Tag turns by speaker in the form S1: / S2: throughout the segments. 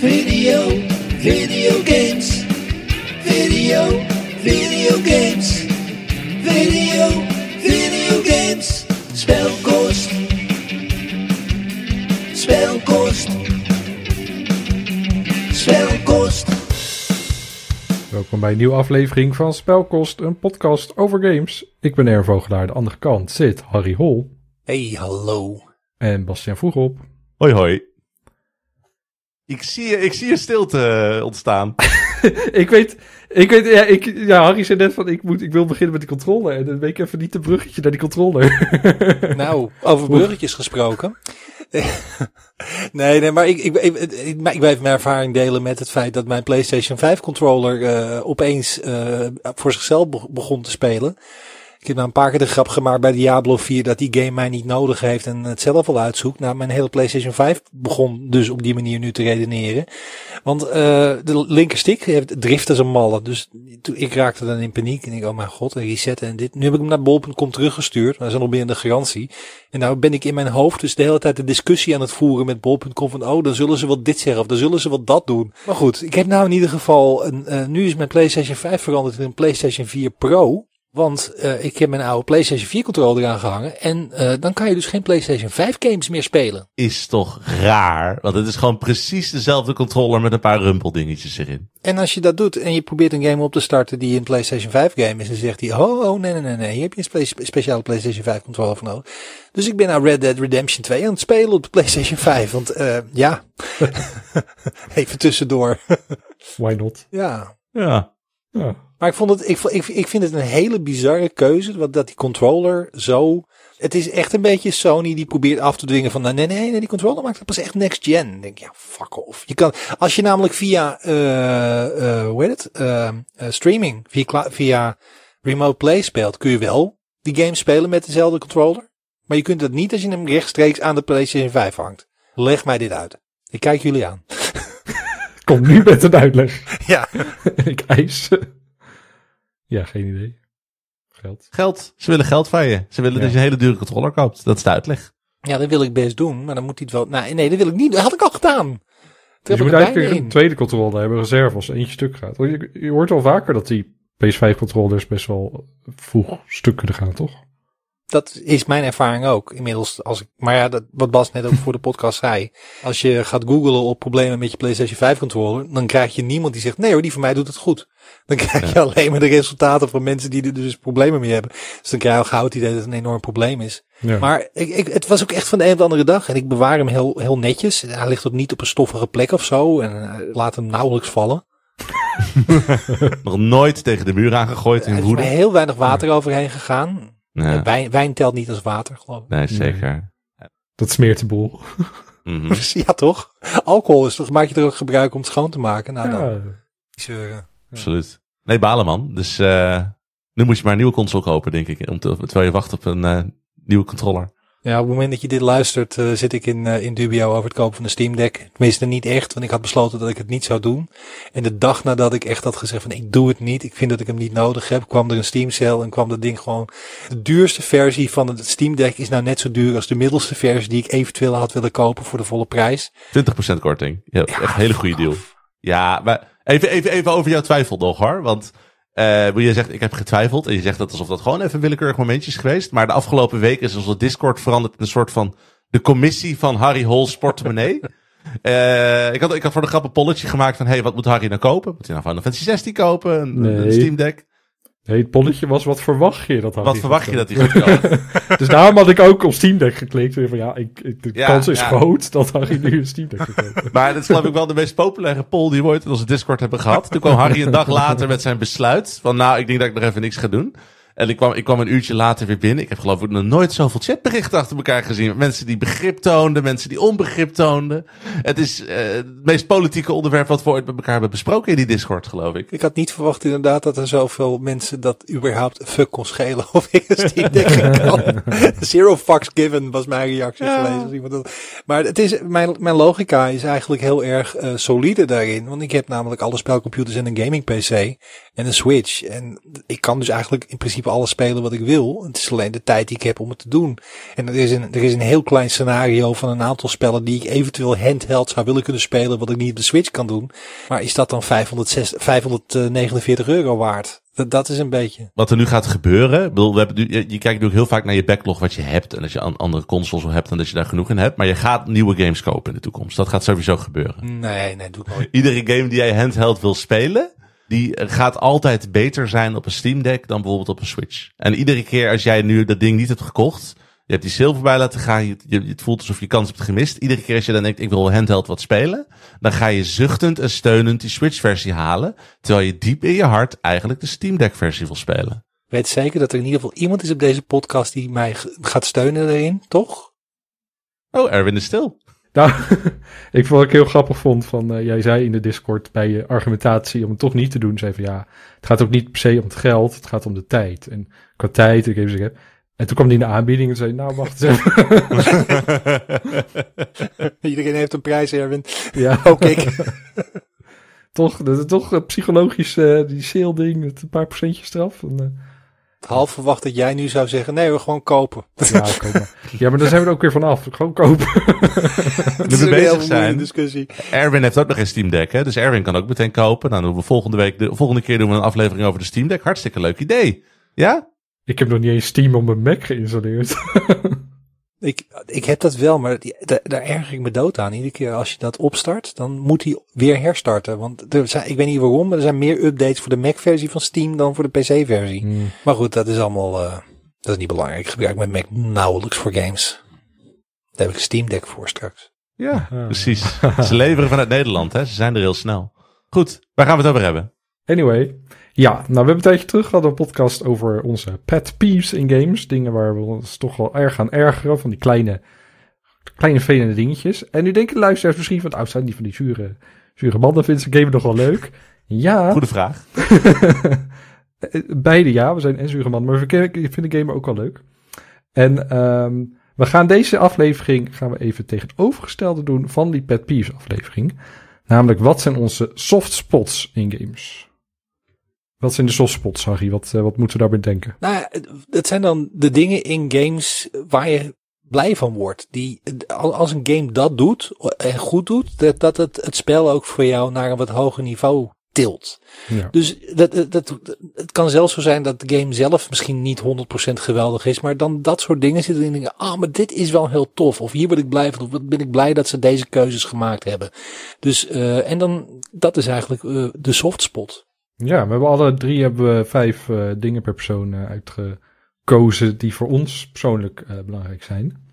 S1: Video, video games. Video, video games. Video, video games. Spelkost. Spelkost. Spelkost.
S2: Welkom bij een nieuwe aflevering van Spelkost, een podcast over games. Ik ben Erwin Vogelaar, de andere kant zit Harry Hol
S3: Hey, hallo.
S2: en Bastiaan Vroegop.
S4: Hoi hoi. Ik zie, ik zie een stilte eh, ontstaan.
S2: ik weet, ik weet, ja, ik, ja, Harry zei net van, ik, moet, ik wil beginnen met die controle. En dan weet ik even niet een bruggetje naar die controle.
S3: Nou, over bruggetjes gesproken. nee, nee, maar ik, ik, ik, ik, maar ik blijf mijn ervaring delen met het feit dat mijn PlayStation 5 controller eh, opeens eh, voor zichzelf be- begon te spelen. Ik heb nou een paar keer de grap gemaakt bij Diablo 4 dat die game mij niet nodig heeft en het zelf al uitzoekt. Nou, mijn hele PlayStation 5 begon dus op die manier nu te redeneren. Want eh, de linkerstick heeft drift als een malle. Dus ik raakte dan in paniek en ik, oh mijn god, en resetten en dit. Nu heb ik hem naar bol.com teruggestuurd, ze zijn nog binnen de garantie. En nou ben ik in mijn hoofd dus de hele tijd de discussie aan het voeren met bol.com van, oh, dan zullen ze wel dit zeggen of dan zullen ze wel dat doen. Maar goed, ik heb nou in ieder geval, een, eh, nu is mijn PlayStation 5 veranderd in een PlayStation 4 Pro. Want eh, ik heb mijn oude PlayStation 4 controller eraan gehangen. En eh, dan kan je dus geen PlayStation 5 games meer spelen.
S4: Is toch raar? Want het is gewoon precies dezelfde controller met een paar rumpeldingetjes erin.
S3: En als je dat doet en je probeert een game op te starten die een PlayStation 5 game is, dan zegt hij, oh, oh nee, nee, nee, nee, hier heb je een spe- speciale PlayStation 5 controller voor nodig. Dus ik ben naar Red Dead Redemption 2 aan het spelen op de PlayStation 5, want eh ja, even tussendoor.
S2: Why not?
S3: ja,
S4: Ja.
S2: Ja.
S3: Maar ik vond het, ik, ik, ik vind het een hele bizarre keuze, wat dat die controller zo, het is echt een beetje Sony die probeert af te dwingen van, nee, nee, nee, nee, die controller maakt het pas echt next gen. Ik denk, ja, fuck off. Je kan, als je namelijk via, eh eh hoe heet het, eh, streaming, via, via remote play speelt, kun je wel die game spelen met dezelfde controller. Maar je kunt dat niet als je hem rechtstreeks aan de PlayStation 5 hangt. Leg mij dit uit. Ik kijk jullie aan.
S2: Kom nu met een uitleg.
S3: Ja.
S2: ik eis. Ja, geen idee. Geld.
S4: Geld. Ze willen geld van je. Ze willen
S2: Ja.
S4: dat je een hele dure controller koopt. Dat is de uitleg.
S3: Ja, dat wil ik best doen, maar dan moet hij het wel, nou, nee, dat wil ik niet. Dat had ik al gedaan.
S2: Dus je moet eigenlijk een
S3: in.
S2: tweede controller hebben, reserve als eentje stuk gaat. Je, je hoort wel vaker dat die PS5 controllers best wel vroeg stuk kunnen gaan, toch?
S3: Dat is mijn ervaring ook. Inmiddels, als ik, maar ja, dat, wat Bas net ook voor de podcast zei. Als je gaat googlen op problemen met je PlayStation 5 controller, dan krijg je niemand die zegt, nee hoor, die van mij doet het goed. Dan krijg je alleen maar de resultaten van mensen die er dus problemen mee hebben. Dus dan krijg je al gauw het idee dat het een enorm probleem is.
S2: Ja.
S3: Maar ik, ik, het was ook echt van de een op de andere dag. En ik bewaar hem heel, heel netjes. Hij ligt ook niet op een stoffige plek of zo. En eh, laat hem nauwelijks vallen.
S4: Nog nooit tegen de muur aangegooid
S3: Er
S4: in
S3: is
S4: woede.
S3: maar heel weinig water overheen gegaan.
S4: Ja.
S3: Wijn, wijn telt niet als water, geloof ik.
S4: Nee, zeker.
S2: Dat smeert de boel.
S4: Mhm.
S3: Ja, toch? Alcohol is toch, maak je er ook gebruik om het schoon te maken? Nou, dan. Zeuren.
S4: Absoluut. Nee, balen man. Dus eh, nu moet je maar een nieuwe console kopen, denk ik. Om te, terwijl je wacht op een eh, nieuwe controller.
S3: Ja, op het moment dat je dit luistert, eh, zit ik in, eh, in dubio over het kopen van een Steam Deck. Tenminste, niet echt, want ik had besloten dat ik het niet zou doen. En de dag nadat ik echt had gezegd van ik doe het niet, ik vind dat ik hem niet nodig heb, kwam er een Steam sale en kwam dat ding gewoon... De duurste versie van het Steam Deck is nou net zo duur als de middelste versie die ik eventueel had willen kopen voor de volle prijs.
S4: 20% korting. Ja, echt een hele goede deal. Ja, maar even, even, even over jouw twijfel nog hoor. Want eh je zegt, ik heb getwijfeld. En je zegt dat alsof dat gewoon even een willekeurig momentje is geweest. Maar de afgelopen week is onze Discord veranderd in een soort van de commissie van Harry Hol's portemonnee. Eh ik, had, ik had voor de grap een polletje gemaakt van, hey, wat moet Harry nou kopen? Moet hij nou Final Fantasy 16 kopen? Een. Steam Deck?
S2: Nee, het polletje was, wat verwacht je dat had
S4: Wat
S2: hij
S4: verwacht je dat hij gaat?
S2: Dus daarom had ik ook op Steam Deck geklikt. Van, ja, ik, ik- de
S4: Ja,
S2: kans is
S4: ja.
S2: groot dat Harry nu een Steam Deck gaat.
S4: Maar dat is geloof ik wel de meest populaire poll die we ooit in onze Discord hebben gehad. Toen kwam Harry een dag later met zijn besluit. Van nou, ik denk dat ik nog even niks ga doen. En ik kwam, ik kwam een uurtje later weer binnen. Ik heb geloof ik nog nooit zoveel chatberichten achter elkaar gezien. Mensen die begrip toonden, mensen die onbegrip toonden. Het is eh, het meest politieke onderwerp wat we ooit met elkaar hebben besproken in die Discord, geloof ik.
S3: Ik had niet verwacht inderdaad dat er zoveel mensen dat überhaupt fuck kon schelen of ik een Steam Deck ging kopen. Zero fucks given was mijn reactie
S4: Ja.
S3: dat... Maar het is, mijn, mijn logica is eigenlijk heel erg eh, solide daarin. Want ik heb namelijk alle spelcomputers en een gaming PC en een Switch. En ik kan dus eigenlijk in principe principe alles spelen wat ik wil. Het is alleen de tijd die ik heb om het te doen. En er is een, er is een heel klein scenario van een aantal spellen die ik eventueel handheld zou willen kunnen spelen, wat ik niet op de Switch kan doen. Maar is dat dan 506, 549 euro waard? Dat, dat is een beetje.
S4: Wat er nu gaat gebeuren. bedoel, we hebben nu, je, je kijkt natuurlijk heel vaak naar je backlog wat je hebt. En als je an- andere consoles wel hebt, en dat je daar genoeg in hebt. Maar je gaat nieuwe games kopen in de toekomst. Dat gaat sowieso gebeuren.
S3: Nee, nee, doe ik nooit.
S4: Iedere game die jij handheld wil spelen, die eh, gaat altijd beter zijn op een Steam Deck dan bijvoorbeeld op een Switch. En iedere keer als jij nu dat ding niet hebt gekocht, je hebt die sale voorbij laten gaan, je, je, het voelt alsof je kans hebt gemist. Iedere keer als je dan denkt, ik wil handheld wat spelen, dan ga je zuchtend en steunend die Switch versie halen, terwijl je diep in je hart eigenlijk de Steam Deck versie wil spelen.
S3: Weet zeker dat er in ieder geval iemand is op deze podcast die mij gaat steunen erin, toch?
S4: Oh, Erwin is stil.
S2: Nou, ik vond wat ik heel grappig vond van, eh, jij zei in de Discord bij je argumentatie om het toch niet te doen, zei van ja, het gaat ook niet per se om het geld, het gaat om de tijd. En qua tijd, ik even zeggen. En toen kwam die in de aanbieding en zei, nou wacht eens even.
S3: Iedereen heeft een prijs, Erwin.
S2: ja,
S3: Ook ik.
S2: toch, dat is toch psychologisch, eh, die sale ding, met een paar procentjes eraf. En,
S3: Half verwacht dat jij nu zou zeggen, nee, we gewoon kopen.
S2: ja, maar. ja, maar daar zijn we er ook weer vanaf. Gewoon kopen.
S3: Dat is
S4: we bezig zijn.
S3: discussie.
S4: Erwin heeft ook nog geen Steam Deck, hè? dus Erwin kan ook meteen kopen. Nou, dan doen we volgende week, de volgende keer doen we een aflevering over de Steam Deck. Hartstikke leuk idee. Ja?
S2: ik heb nog niet eens Steam op mijn Mac geïnstalleerd.
S3: Ik, ik heb dat wel, maar die- daar, daar erger ik me dood aan. Iedere keer als je dat opstart, dan moet hij weer herstarten. Want er zijn, ik weet niet waarom, maar er zijn meer updates voor de Mac-versie van Steam dan voor de PC-versie.
S2: Hmm.
S3: Maar goed, dat is allemaal, eh, dat is niet belangrijk. Ik gebruik mijn Mac nauwelijks voor games. Daar heb ik een Steam Deck voor straks.
S4: Ja,
S2: Ah.
S4: precies. Ze leveren vanuit Nederland, hè? Ze zijn er heel snel. Goed, waar gaan we het over hebben?
S2: Anyway, ja, nou we hebben een tijdje terug gehad een podcast over onze pet peeves in games. Dingen waar we ons toch wel erg aan ergeren, van die kleine, kleine vervelende dingetjes. En nu denken de luisteraars misschien van, oh, zijn die van die zure, zure mannen, vinden ze game nog wel leuk? Ja,
S4: Goede vraag.
S2: beide ja, we zijn en zure mannen, maar we kennen- ik vind de game ook wel leuk. En ehm, we gaan deze aflevering gaan we even tegen het overgestelde doen van die pet peeves aflevering. Namelijk, wat zijn onze soft spots in games? Wat zijn de soft spots, Harry? Wat, eh, wat moeten we daarbij denken?
S3: Nou het- het zijn dan de dingen in games waar je blij van wordt. Die, al- als een game dat doet en goed doet, dat, dat het, het spel ook voor jou naar een wat hoger niveau tilt.
S2: Ja.
S3: Dus dat, dat, dat- het kan zelfs zo zijn dat de game zelf misschien niet 100% geweldig is, maar dan dat soort dingen zitten in dingen, ah, maar dit is wel heel tof. Of hier word ik blij van, of wat ben ik blij dat ze deze keuzes gemaakt hebben. Dus, eh, en dan, dat is eigenlijk eh, de soft spot.
S2: Ja, we hebben alle drie hebben we vijf eh, dingen per persoon eh, uitgekozen die voor ons persoonlijk eh, belangrijk zijn.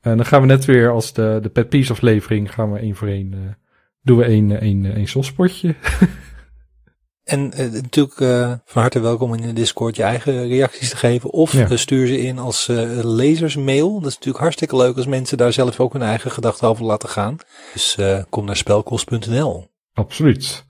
S2: En dan gaan we net weer als de, de Pet Peace aflevering, gaan we één voor één, doen we één, één, één softspotje.
S3: En natuurlijk van harte welkom in de Discord je eigen reacties te geven. Of
S2: Ja.
S3: stuur ze in als lezersmail. Dat is natuurlijk hartstikke leuk als mensen daar zelf ook hun eigen gedachten over laten gaan. Dus kom naar spelkost.nl.
S2: Absoluut.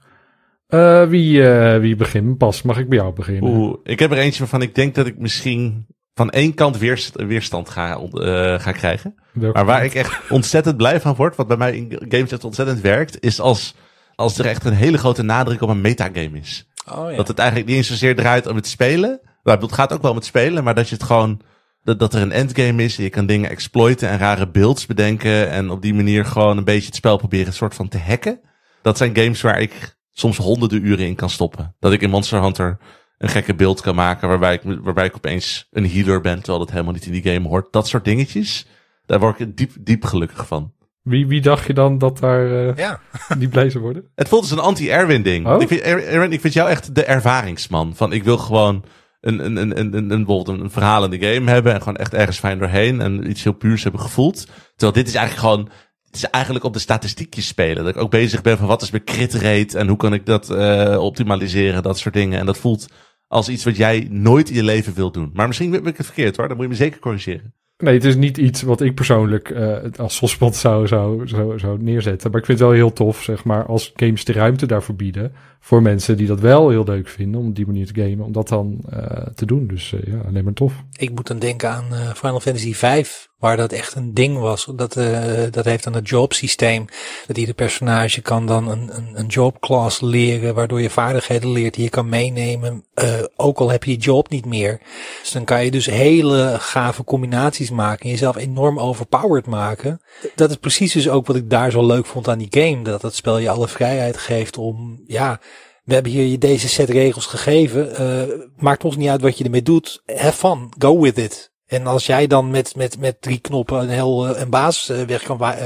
S2: Eh, wie, eh, wie begint? Pas, mag ik bij jou beginnen?
S4: Oeh, ik heb er eentje waarvan ik denk dat ik misschien van één kant weerst- weerstand ga, eh, ga krijgen.
S2: Welke
S4: Maar waar
S2: kant?
S4: ik echt ontzettend blij van word, wat bij mij in games echt ontzettend werkt, is als, als er echt een hele grote nadruk op een metagame is.
S3: Oh ja.
S4: Dat het eigenlijk niet eens zozeer draait om het spelen. Maar het gaat ook wel om het spelen, maar dat je het gewoon. Dat, dat er een endgame is. en Je kan dingen exploiten en rare builds bedenken. En op die manier gewoon een beetje het spel proberen een soort van te hacken. Dat zijn games waar ik soms honderden uren in kan stoppen. Dat ik in Monster Hunter een gekke beeld kan maken. Waarbij ik, waarbij ik opeens een healer ben. Terwijl dat helemaal niet in die game hoort. Dat soort dingetjes. Daar word ik diep, diep gelukkig van.
S2: Wie, wie dacht je dan dat daar eh
S3: ja.
S2: die blij zou worden?
S4: Het voelt als een anti-Erwin ding.
S2: Oh.
S4: Ik, vind, Er- Erwin, ik vind jou echt de ervaringsman. Van ik wil gewoon een, een, een, een, een, een, bijvoorbeeld een verhaal in de game hebben. En gewoon echt ergens fijn doorheen. En iets heel puurs hebben gevoeld. Terwijl dit is eigenlijk gewoon. Het is eigenlijk op de statistiekjes spelen. Dat ik ook bezig ben van wat is mijn crit rate. En hoe kan ik dat eh, optimaliseren. Dat soort dingen. En dat voelt als iets wat jij nooit in je leven wilt doen. Maar misschien ben ik het verkeerd hoor. Dan moet je me zeker corrigeren.
S2: Nee, het is niet iets wat ik persoonlijk eh, als softspot zou, zou, zou, zou neerzetten. Maar ik vind het wel heel tof, zeg maar, als games de ruimte daarvoor bieden. Voor mensen die dat wel heel leuk vinden om op die manier te gamen. Om dat dan eh, te doen. Dus ja, alleen maar tof.
S3: Ik moet dan denken aan Final Fantasy V. Waar dat echt een ding was. Dat, uh, dat heeft dan het jobsysteem. Dat ieder personage kan dan een, een, een jobclass leren. Waardoor je vaardigheden leert die je kan meenemen. Uh, ook al heb je je job niet meer. Dus dan kan je dus hele gave combinaties maken. En jezelf enorm overpowered maken. Dat is precies dus ook wat ik daar zo leuk vond aan die game. Dat het spel je alle vrijheid geeft om, ja, we hebben hier je deze set regels gegeven. Uh, maakt ons niet uit wat je ermee doet. Have fun. Go with it. En als jij dan met, met, met drie knoppen een heel uh, een baas uh, weg kan uh,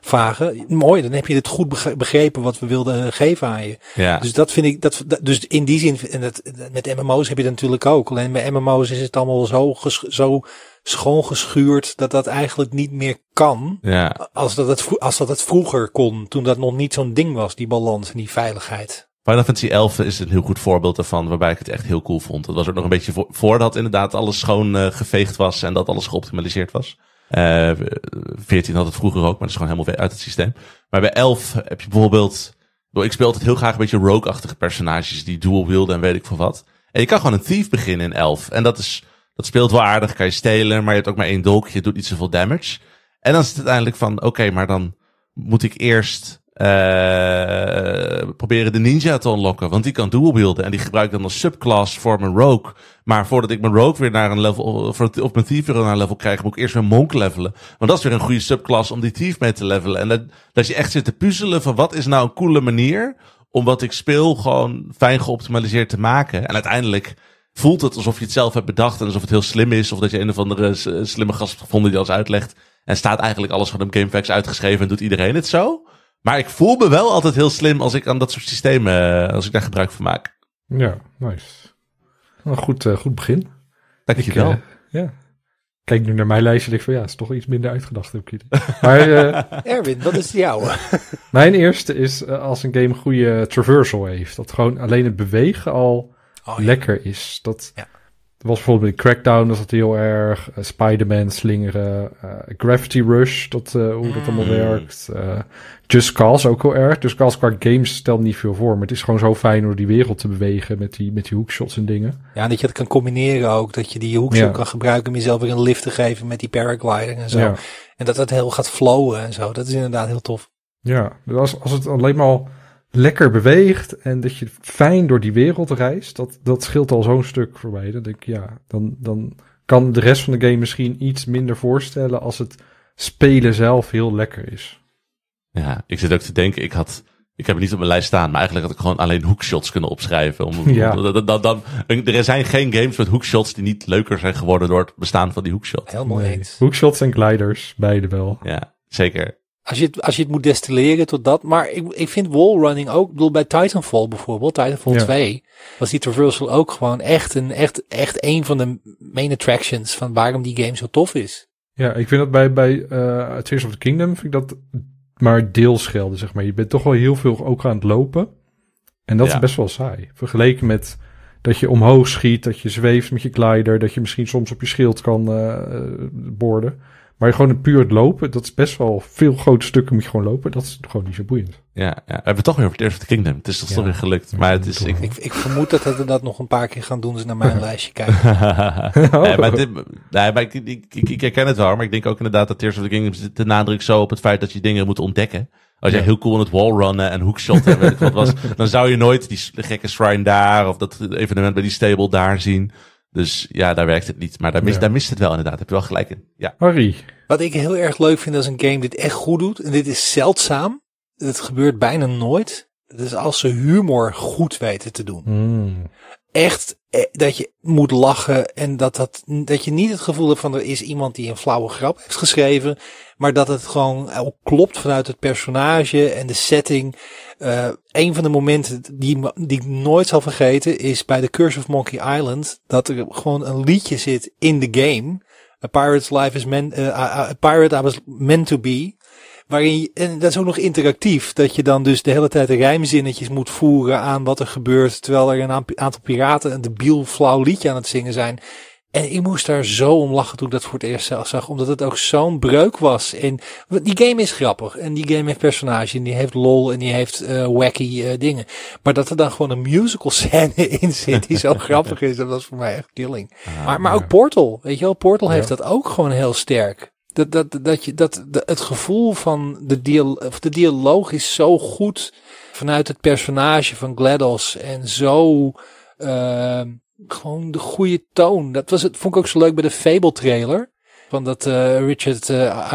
S3: vagen, mooi, dan heb je het goed begrepen wat we wilden geven aan je.
S4: Ja.
S3: Dus dat vind ik, dat, dat dus in die zin, en dat, met MMO's heb je dat natuurlijk ook. Alleen bij MMO's is het allemaal zo, zo schoongeschuurd dat dat eigenlijk niet meer kan.
S4: Ja.
S3: Als dat het, als dat het vroeger kon, toen dat nog niet zo'n ding was, die balans en die veiligheid.
S4: Final Fantasy 11 is een heel goed voorbeeld ervan, waarbij ik het echt heel cool vond. Het was ook nog een beetje voor, voordat inderdaad alles schoon uh, geveegd was en dat alles geoptimaliseerd was. Uh, 14 had het vroeger ook, maar dat is gewoon helemaal uit het systeem. Maar bij 11 heb je bijvoorbeeld, ik speel altijd heel graag een beetje rogue-achtige personages die dual wielden en weet ik veel wat. En je kan gewoon een thief beginnen in 11. En dat is, dat speelt wel aardig, kan je stelen, maar je hebt ook maar één dolk, je doet niet zoveel damage. En dan is het uiteindelijk van, oké, maar dan moet ik eerst uh, proberen de ninja te unlocken. Want die kan dual wielden. En die gebruik ik dan als subclass voor mijn rogue. Maar voordat ik mijn rogue weer naar een level, of mijn thief weer naar een level krijg, moet ik eerst weer monk levelen. Want dat is weer een goede subclass om die thief mee te levelen. En dat, dat je echt zit te puzzelen van wat is nou een coole manier om wat ik speel gewoon fijn geoptimaliseerd te maken. En uiteindelijk voelt het alsof je het zelf hebt bedacht en alsof het heel slim is. Of dat je een of andere slimme gast hebt gevonden die alles uitlegt. En staat eigenlijk alles van de GameFAQs uitgeschreven en doet iedereen het zo. Maar ik voel me wel altijd heel slim als ik aan dat soort systemen, als ik daar gebruik van maak.
S2: Ja, nice. Een goed, uh, goed begin.
S4: Dankjewel.
S2: Uh, ja. Kijk nu naar mijn lijstje en denk van ja, het is toch iets minder uitgedacht. Heb ik maar, uh,
S3: Erwin, wat is jouw?
S2: mijn eerste is als een game goede traversal heeft. Dat gewoon alleen het bewegen al oh, ja. lekker is. Dat,
S3: ja.
S2: Was bijvoorbeeld in Crackdown, dat het heel erg. Uh, Spider-Man slingeren. Uh, Gravity Rush, dat, uh, hoe dat allemaal werkt. Just Cause ook heel erg. Just Cause qua games stelt niet veel voor. Maar het is gewoon zo fijn door die wereld te bewegen met die, met die hoekshots en dingen.
S3: Ja, en dat je het kan combineren ook. Dat je die hoekshot ja. kan gebruiken om jezelf weer een lift te geven met die paragliding en zo.
S2: Ja.
S3: En dat het heel gaat flowen en zo. Dat is inderdaad heel tof.
S2: Ja, dus als, als het alleen maar lekker beweegt en dat je fijn door die wereld reist, dat, dat scheelt al zo'n stuk voor mij. Dan denk ik, ja, dan, dan kan de rest van de game misschien iets minder voorstellen als het spelen zelf heel lekker is.
S4: Ja, ik zit ook te denken, ik had, ik heb het niet op mijn lijst staan, maar eigenlijk had ik gewoon alleen hoekshots kunnen opschrijven. Om,
S2: Ja.
S4: dan, dan, dan, er zijn geen games met hoekshots die niet leuker zijn geworden door het bestaan van die hoekshot.
S3: Heel mooi
S2: Nee.
S3: eens.
S2: Hoekshots en gliders, beide wel.
S4: Ja, zeker.
S3: Als je, het, als je het moet destilleren tot dat. Maar ik, ik vind wallrunning ook. Ik bedoel, bij Titanfall bijvoorbeeld, Titanfall
S2: Ja.
S3: 2, was die traversal ook gewoon echt een, echt, echt een van de main attractions van waarom die game zo tof is.
S2: Ja, ik vind dat bij, bij eh Tears of the Kingdom, vind ik dat maar deels gelden, zeg maar. Je bent toch wel heel veel ook aan het lopen. En dat
S4: Ja.
S2: is best wel saai. Vergeleken met dat je omhoog schiet, dat je zweeft met je glider, dat je misschien soms op je schild kan eh, eh, borden. Maar gewoon een puur het lopen, dat is best wel veel grote stukken moet je gewoon lopen. Dat is gewoon niet zo boeiend.
S4: Ja, ja. we hebben het toch weer over Tears of the Kingdom. Het is toch
S2: Ja.
S4: toch weer gelukt. Maar het is, ik,
S3: Ik, ik vermoed dat we dat nog een paar keer gaan doen. Ze naar mijn lijstje kijken.
S4: nee, maar, dit, nee, maar ik, ik, ik, ik herken het wel, maar ik denk ook inderdaad dat Tears of the Kingdom zit de nadruk zo op het feit dat je dingen moet ontdekken. Als jij
S2: Ja.
S4: heel cool aan het wallrunnen en hoekshot en weet ik wat was, dan zou je nooit die gekke shrine daar of dat evenement bij die stable daar zien. Dus ja, daar werkt het niet. Maar daar, mist
S2: Ja.
S4: daar mist het wel inderdaad. Heb je wel gelijk in. Ja.
S2: Harry,
S3: Wat ik heel erg leuk vind als een game dit echt goed doet. En dit is zeldzaam. Het gebeurt bijna nooit. Dat is als ze humor goed weten te doen.
S2: Mm.
S3: echt dat je moet lachen en dat, dat, dat je niet het gevoel hebt van er is iemand die een flauwe grap heeft geschreven, maar dat het gewoon ook klopt vanuit het personage en de setting. Eh een van de momenten die, die ik nooit zal vergeten is bij The Curse of Monkey Island dat er gewoon een liedje zit in de game. A Pirate's Life is meant, eh, a Pirate I was meant to be. Waarin je, en dat is ook nog interactief, dat je dan dus de hele tijd rijmzinnetjes moet voeren aan wat er gebeurt, terwijl er een aantal piraten een debiel flauw liedje aan het zingen zijn. En ik moest daar zo om lachen toen ik dat voor het eerst zelf zag, omdat het ook zo'n breuk was. En die game is grappig en die game heeft personage en die heeft lol en die heeft eh, wacky eh, dingen. Maar dat er dan gewoon een musical scène in zit die zo grappig is, dat was voor mij echt killing. Maar, maar ook Portal, weet je wel, Portal heeft dat ook gewoon heel sterk. Dat, dat, dat, je, dat de, het gevoel van de, dial, of de dialoog is zo goed vanuit het personage van GLaDOS. En zo uh, gewoon de goede toon. Dat was het, vond ik ook zo leuk bij de Fable trailer. Van dat uh, Richard uh,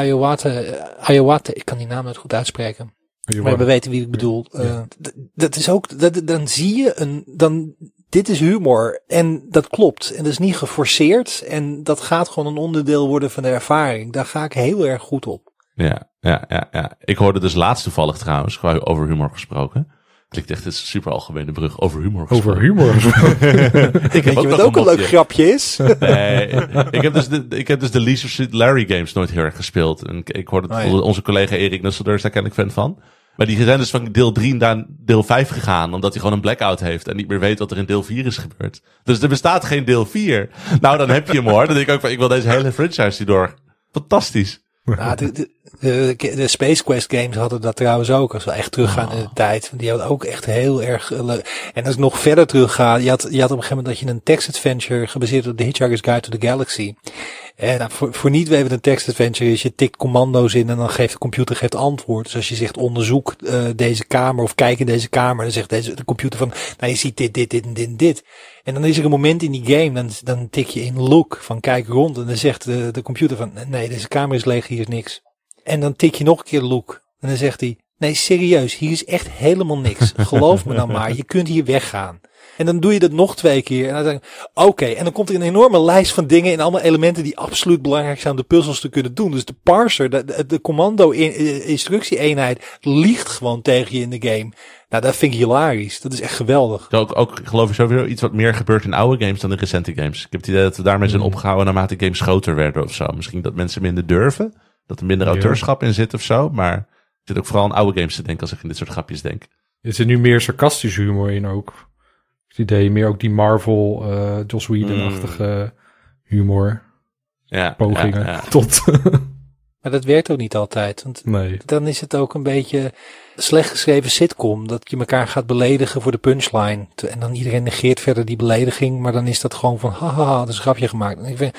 S3: Iowate, ik kan die naam niet goed uitspreken. Maar we weten wie ik bedoel. Ja. dat is ook, dat, dan zie je een, dan dit is humor en dat klopt. En dat is niet geforceerd en dat gaat gewoon een onderdeel worden van de ervaring. Daar ga ik heel erg goed op.
S4: Ja, ja, ja, ja. Ik hoorde dus laatst toevallig trouwens, over humor gesproken. Klinkt echt een super algemene brug over humor
S2: gesproken. Over humor
S3: ik heb ook, wat ook een, leuk grapje is?
S4: nee, ik heb dus de, ik heb dus de Leisure Suit Larry games nooit heel erg gespeeld. En ik hoorde oh, ja. onze collega Erik Nusselder, daar ken ik fan van. Maar die zijn dus van deel 3 naar deel 5 gegaan. Omdat hij gewoon een blackout heeft. En niet meer weet wat er in deel 4 is gebeurd. Dus er bestaat geen deel 4. Nou, dan heb je hem hoor. Dan denk ik ook van, ik wil deze hele franchise door. Fantastisch.
S3: De, de, de, Space Quest games hadden dat trouwens ook. Als we echt teruggaan in de oh. tijd. Die hadden ook echt heel erg leuk. En als ik nog verder terug ga. Je had, je had op een gegeven moment dat je een text adventure gebaseerd op de Hitchhiker's Guide to the Galaxy. En nou, voor, voor niet weten een text adventure is, je tikt commando's in en dan geeft de computer geeft antwoord. Dus als je zegt onderzoek uh, deze kamer of kijk in deze kamer, dan zegt deze, de computer van, nou je ziet dit, dit, dit en dit en dit. En dan is er een moment in die game, dan, dan tik je in look van kijk rond en dan zegt de, de computer van, nee deze kamer is leeg, hier is niks. En dan tik je nog een keer look en dan zegt hij, nee serieus, hier is echt helemaal niks. Geloof me nou maar, je kunt hier weggaan. En dan doe je dat nog twee keer. En dan denk ik, oké. En dan komt er een enorme lijst van dingen en allemaal elementen die absoluut belangrijk zijn om de puzzels te kunnen doen. Dus de parser, de, de commando in, eh, liegt gewoon tegen je in de game. Nou, dat vind ik hilarisch. Dat is echt geweldig.
S4: Ook, ook geloof ik sowieso iets wat meer gebeurt in oude games dan in recente games. Ik heb het idee dat we daarmee zijn hmm. opgehouden naarmate games groter werden of zo. Misschien dat mensen minder durven. Dat er minder auteurschap in zit of zo. Maar ik zit ook vooral aan oude games te denken als ik in dit soort grapjes denk.
S2: Er zit nu meer sarcastische humor in ook het idee meer ook die Marvel, uh, Joss Whedon-achtige humor.
S4: Ja,
S2: pogingen
S4: ja,
S2: tot.
S3: maar dat werkt ook niet altijd. Want
S2: nee.
S3: dan is het ook een beetje slecht geschreven sitcom. Dat je elkaar gaat beledigen voor de punchline. En dan iedereen negeert verder die belediging. Maar dan is dat gewoon van haha, dat is een grapje gemaakt. En ik vind,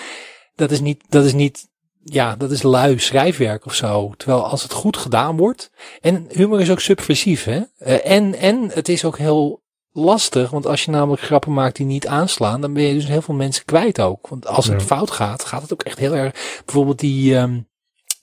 S3: dat is niet, dat is niet ja, dat is lui schrijfwerk of zo. Terwijl als het goed gedaan wordt. En humor is ook subversief, hè? Uh, en, en het is ook heel lastig, want als je namelijk grappen maakt die niet aanslaan, dan ben je dus heel veel mensen kwijt ook. Want als het fout gaat, gaat het ook echt heel erg. Bijvoorbeeld die, um,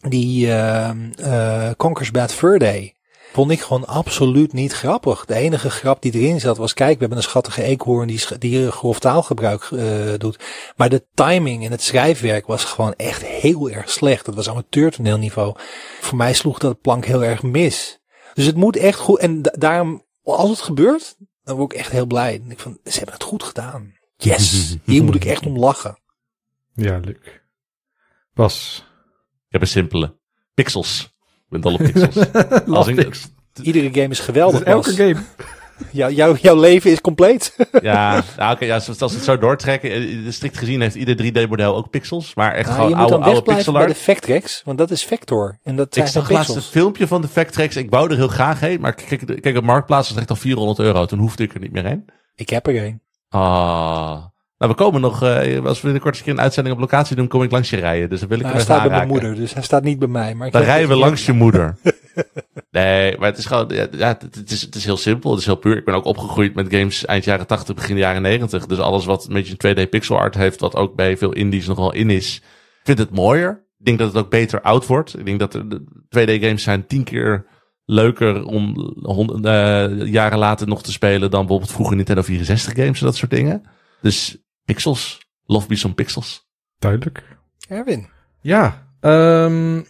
S3: die uh, Conquers Bad Fur Day. Vond ik gewoon absoluut niet grappig. De enige grap die erin zat was, kijk, we hebben een schattige eekhoorn die, die grof taalgebruik uh, doet. Maar de timing en het schrijfwerk was gewoon echt heel erg slecht. Dat was amateurtoneelniveau. Voor mij sloeg dat plank heel erg mis. Dus het moet echt goed. En daarom, als het gebeurt, dan word ik echt heel blij. En ik van, ze hebben het goed gedaan. Yes, hier moet ik echt om lachen.
S2: Ja, leuk. Bas.
S4: Ik heb een simpele. Pixels. Dol op pixels.
S3: Als ik, Iedere game is geweldig.
S2: Is elke game.
S3: Ja, jouw, jouw leven is compleet.
S4: ja, nou, okay, ja, als we het zo doortrekken. eh, Strikt gezien heeft ieder 3D-model ook pixels. Maar echt nou, gewoon oude, oude pixel art.
S3: bij de Factrex, want dat is Vector. En dat
S4: ik zag laatst een filmpje van de Factrex. Ik wou er heel graag heen. Maar kijk, kijk op Marktplaats was echt al 400 euro. Toen hoefde ik er niet meer heen.
S3: Ik heb er een.
S4: Ah. Nou, we komen nog, uh, als we binnenkort eens een keer een uitzending op locatie doen, kom ik langs je rijden. Dus dan wil ik
S3: nou, Hij staat bij mijn moeder, dus hij staat niet bij mij. Maar
S4: dan rijden we langs je moeder. nee, maar het is gewoon, ja, het, is, het is heel simpel, het is heel puur. Ik ben ook opgegroeid met games eind jaren 80, begin jaren 90. Dus alles wat een beetje 2D pixel art heeft, wat ook bij veel indies nogal in is, ik vind het mooier. Ik denk dat het ook beter oud wordt. Ik denk dat de 2D games zijn tien keer leuker om honderd, uh, jaren later nog te spelen dan bijvoorbeeld vroeger Nintendo 64 games en dat soort dingen. Dus Pixels. Love me some pixels.
S2: Duidelijk.
S3: Erwin.
S2: Ja. Um,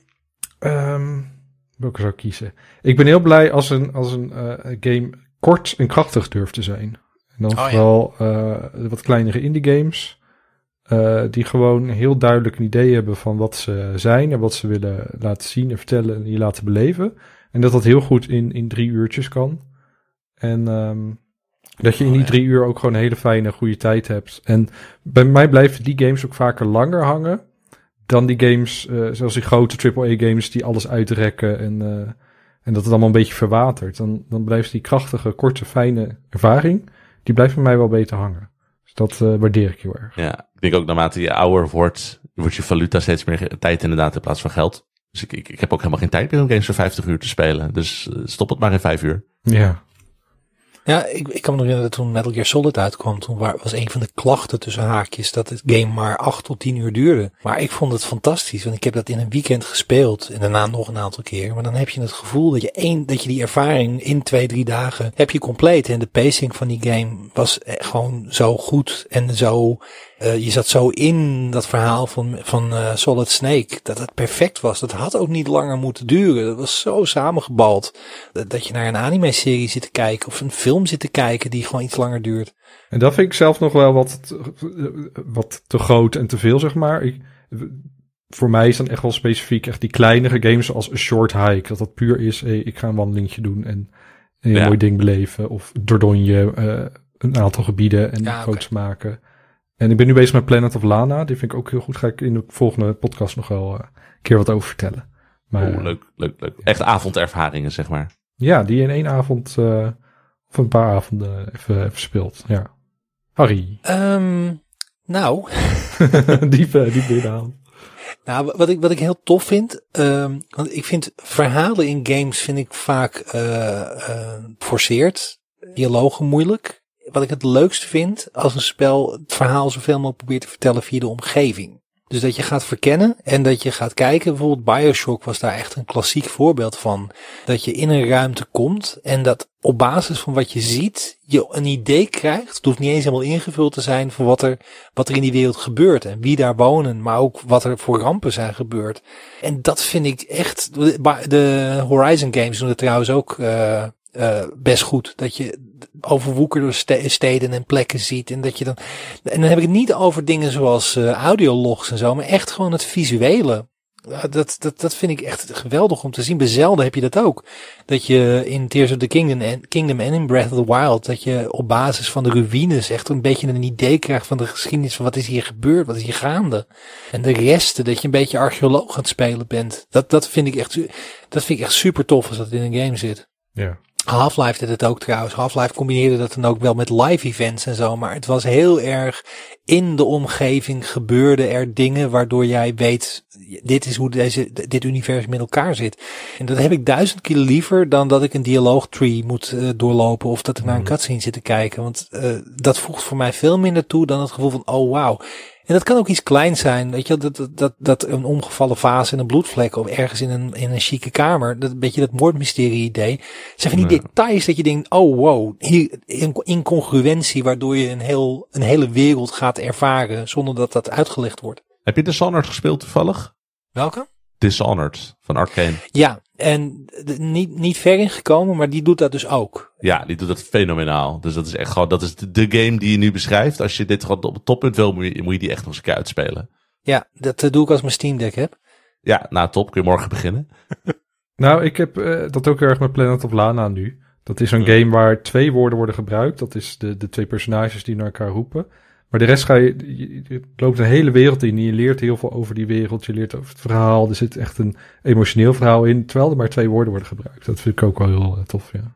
S2: um, welke zou ik kiezen? Ik ben heel blij als een, als een uh, game kort en krachtig durft te zijn. En dan oh, vooral ja. uh, wat kleinere indie games. Uh, die gewoon heel duidelijk een idee hebben van wat ze zijn en wat ze willen laten zien en vertellen en je laten beleven. En dat dat heel goed in, in drie uurtjes kan. En um, dat je in die oh, drie uur ook gewoon een hele fijne, goede tijd hebt. En bij mij blijven die games ook vaker langer hangen. Dan die games, uh, zoals die grote AAA-games die alles uitrekken. En, uh, en dat het allemaal een beetje verwatert. Dan, dan blijft die krachtige, korte, fijne ervaring. Die blijft bij mij wel beter hangen. Dus dat eh, waardeer ik heel erg.
S4: Ja, ik denk ook naarmate je ouder wordt, wordt je valuta steeds meer tijd inderdaad in plaats van geld. Dus ik, ik, ik heb ook helemaal geen tijd meer om games voor 50 uur te spelen. Dus eh, stop het maar in 5 uur.
S2: Ja,
S3: Ja, ik, ik kan me nog herinneren dat toen Metal Gear Solid uitkwam, toen wa- was een van de klachten tussen haakjes dat het game maar 8 tot 10 uur duurde. Maar ik vond het fantastisch, want ik heb dat in een weekend gespeeld en daarna nog een aantal keer. Maar dan heb je het gevoel dat je één, dat je die ervaring in twee, drie dagen heb je compleet. En de pacing van die game was eh, gewoon zo goed en zo, eh, je zat zo in dat verhaal van, van eh, Solid Snake, dat het perfect was. Dat had ook niet langer moeten duren. Dat was zo samengebald. Dat, dat je naar een anime-serie zit te kijken of een film zit te kijken die gewoon iets langer duurt.
S2: en dat vind ik zelf nog wel wat, te- wat te groot en te veel, zeg maar. Ik, voor mij is dan echt wel specifiek echt die kleinere games zoals een short hike. Dat dat puur is, hey, ik ga een wandelingetje doen en een
S4: Ja.
S2: mooi ding beleven. Of Dordogne, eh een aantal gebieden en
S3: Ja,
S2: foto's maken. En ik ben nu bezig met Planet of Lana. Die vind ik ook heel goed. Ga ik in de volgende podcast nog wel eh, een keer wat over vertellen. Maar
S4: Oeh, leuk, leuk, leuk. Echt avondervaringen, zeg maar.
S2: ja, die in één avond eh, of een paar avonden even, even speelt. Ja. Harry,
S3: Ehm, nou,
S2: diep, eh, diep binnenhaal.
S3: nou, wat ik, wat ik heel tof vind, ehm, want ik vind verhalen in games vind ik vaak eh eh, forceerd, dialogen moeilijk. Wat ik het leukst vind als een spel het verhaal zoveel mogelijk probeert te vertellen via de omgeving. Dus dat je gaat verkennen en dat je gaat kijken. Bijvoorbeeld Bioshock was daar echt een klassiek voorbeeld van. Dat je in een ruimte komt en dat op basis van wat je ziet, je een idee krijgt. Het hoeft niet eens helemaal ingevuld te zijn van wat er, wat er in die wereld gebeurt. En wie daar wonen, maar ook wat er voor rampen zijn gebeurd. En dat vind ik echt. De Horizon games doen het trouwens ook eh, eh, best goed. Dat je overwoekerde ste- steden en plekken ziet. En dat je dan. En dan heb ik het niet over dingen zoals eh, audiologs en zo, maar echt gewoon het visuele. Dat, dat, dat vind ik echt geweldig om te zien. Bij Zelda heb je dat ook. Dat je in Tears of the Kingdom en, Kingdom en in Breath of the Wild, dat je op basis van de ruïnes echt een beetje een idee krijgt van de geschiedenis van wat is hier gebeurd, wat is hier gaande. En de resten, dat je een beetje archeoloog aan het spelen bent. Dat, dat vind ik echt, dat vind ik echt super tof als dat in een game zit.
S2: Ja.
S3: Half-Life deed het ook trouwens. Half-Life combineerde dat dan ook wel met live events en zo. Maar het was heel erg in de omgeving gebeurde er dingen waardoor jij weet, dit is hoe deze, dit universum in elkaar zit. En dat heb ik duizend keer liever dan dat ik een dialoogtree moet eh, doorlopen of dat ik naar een
S2: Mhm.
S3: cutscene zit te kijken. Want eh, dat voegt voor mij veel minder toe dan het gevoel van, oh wauw. En dat kan ook iets kleins zijn, weet je, dat, dat, dat, dat een omgevallen vaas en een bloedvlek of ergens in een, in een chique kamer, dat een beetje dat moordmysterie idee. Zijn van die
S4: Ja.
S3: details dat je denkt, oh wow, hier in- incongruentie waardoor je een, heel, een hele wereld gaat ervaren zonder dat dat uitgelegd wordt.
S4: Heb je Dishonored gespeeld toevallig?
S3: Welke?
S4: Dishonored van Arcane.
S3: Ja, en de- niet, niet ver in gekomen, maar die doet dat dus ook.
S4: Ja, die doet dat fenomenaal. Dus dat is echt gewoon, dat is de, de game die je nu beschrijft. Als je dit gewoon op het toppunt wil, moet je, moet je die echt nog eens een keer uitspelen.
S3: Ja, dat eh, doe ik als ik mijn Steam Deck heb.
S4: Ja, nou top, kun je morgen beginnen.
S2: Nou, ik heb eh, dat ook heel erg met Planet of Lana nu. Dat is een
S4: Ja.
S2: game waar twee woorden worden gebruikt. Dat is de, de twee personages die naar elkaar roepen. Maar de rest ga je, je, je loopt een hele wereld in. Je leert heel veel over die wereld. Je leert over het verhaal. Er zit echt een emotioneel verhaal in. Terwijl er maar twee woorden worden gebruikt. Dat vind ik ook wel heel eh, tof, ja.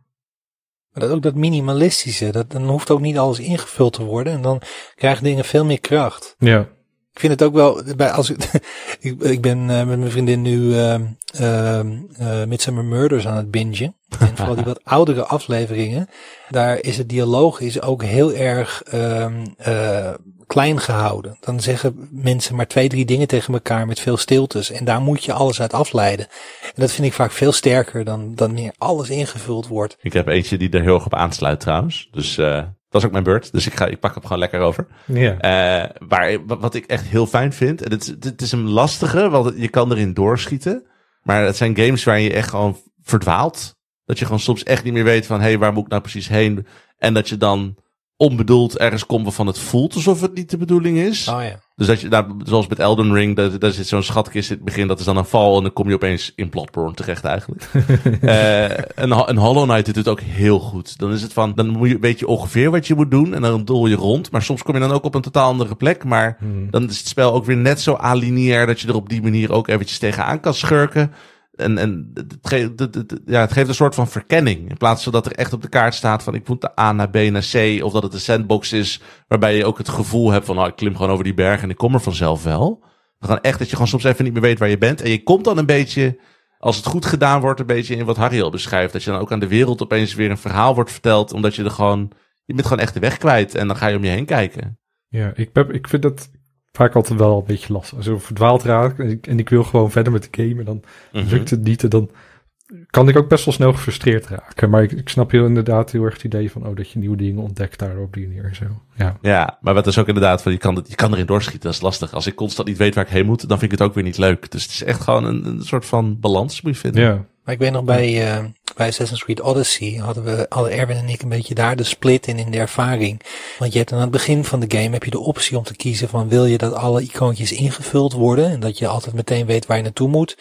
S3: Maar dat ook dat minimalistische, dat, dan hoeft ook niet alles ingevuld te worden en dan krijgen dingen veel meer kracht.
S2: Ja,
S3: Ik vind het ook wel, bij, als ik, ik, ik ben eh, met mijn vriendin nu ehm ehm eh, Midsummer Murders aan het bingen. En vooral die wat oudere afleveringen, daar is het dialoog is ook heel erg ehm eh, klein gehouden. Dan zeggen mensen maar twee, drie dingen tegen elkaar met veel stiltes. En daar moet je alles uit afleiden. En dat vind ik vaak veel sterker dan, dan meer alles ingevuld wordt.
S4: Ik heb eentje die er heel erg op aansluit trouwens. Dus eh dat is ook mijn beurt. Dus ik, ga, ik pak hem gewoon lekker over.
S2: ja.
S4: Eh waar, wa- wat ik echt heel fijn vind. En het, is- het is een lastige, want je kan erin doorschieten. Maar het zijn games waar je echt gewoon verdwaalt. Dat je gewoon soms echt niet meer weet van... hé, hey, waar moet ik nou precies heen? En dat je dan onbedoeld ergens komt waarvan het voelt alsof het niet de bedoeling is.
S3: Oh ja.
S4: Dus dat je, nou, zoals met Elden Ring, daar, daar zit zo'n schatkist in het begin, dat is dan een val en dan kom je opeens in Bloodborne terecht eigenlijk. Eh een, een Hollow Knight doet het ook heel goed. Dan is het van, dan moet je, weet je ongeveer wat je moet doen en dan doel je rond. Maar soms kom je dan ook op een totaal andere plek, maar
S2: Hmm.
S4: dan is het spel ook weer net zo alineair dat je er op die manier ook eventjes tegenaan kan schurken. En, en het, geeft, ja, het geeft een soort van verkenning. In plaats van dat er echt op de kaart staat van ik moet de A naar B naar C. Of dat het een sandbox is waarbij je ook het gevoel hebt van oh, ik klim gewoon over die berg en ik kom er vanzelf wel. Dan gewoon echt dat je gewoon soms even niet meer weet waar je bent. En je komt dan een beetje, als het goed gedaan wordt, een beetje in wat Harry al beschrijft. Dat je dan ook aan de wereld opeens weer een verhaal wordt verteld. Omdat je er gewoon, je bent gewoon echt de weg kwijt. En dan ga je om je heen kijken.
S2: Ja, ik, heb, ik vind dat vaak altijd wel een beetje. Als ik verdwaald raak en ik, en ik wil gewoon verder met de game en dan
S4: Mhm.
S2: lukt het niet. En dan kan ik ook best wel snel gefrustreerd raken. Maar ik, ik snap heel inderdaad heel erg het idee van oh, dat je nieuwe dingen ontdekt daar op die manier en zo. Ja,
S4: Ja, maar wat is ook inderdaad van je kan, je kan erin doorschieten, dat is lastig. Als ik constant niet weet waar ik heen moet, dan vind ik het ook weer niet leuk. Dus het is echt gewoon een, een soort van balans, moet je vinden.
S2: ja.
S3: Maar ik weet nog bij, eh, bij Assassin's Creed Odyssey hadden we, hadden Erwin en ik een beetje daar de split in in de ervaring. Want je hebt aan het begin van de game heb je de optie om te kiezen van wil je dat alle icoontjes ingevuld worden en dat je altijd meteen weet waar je naartoe moet.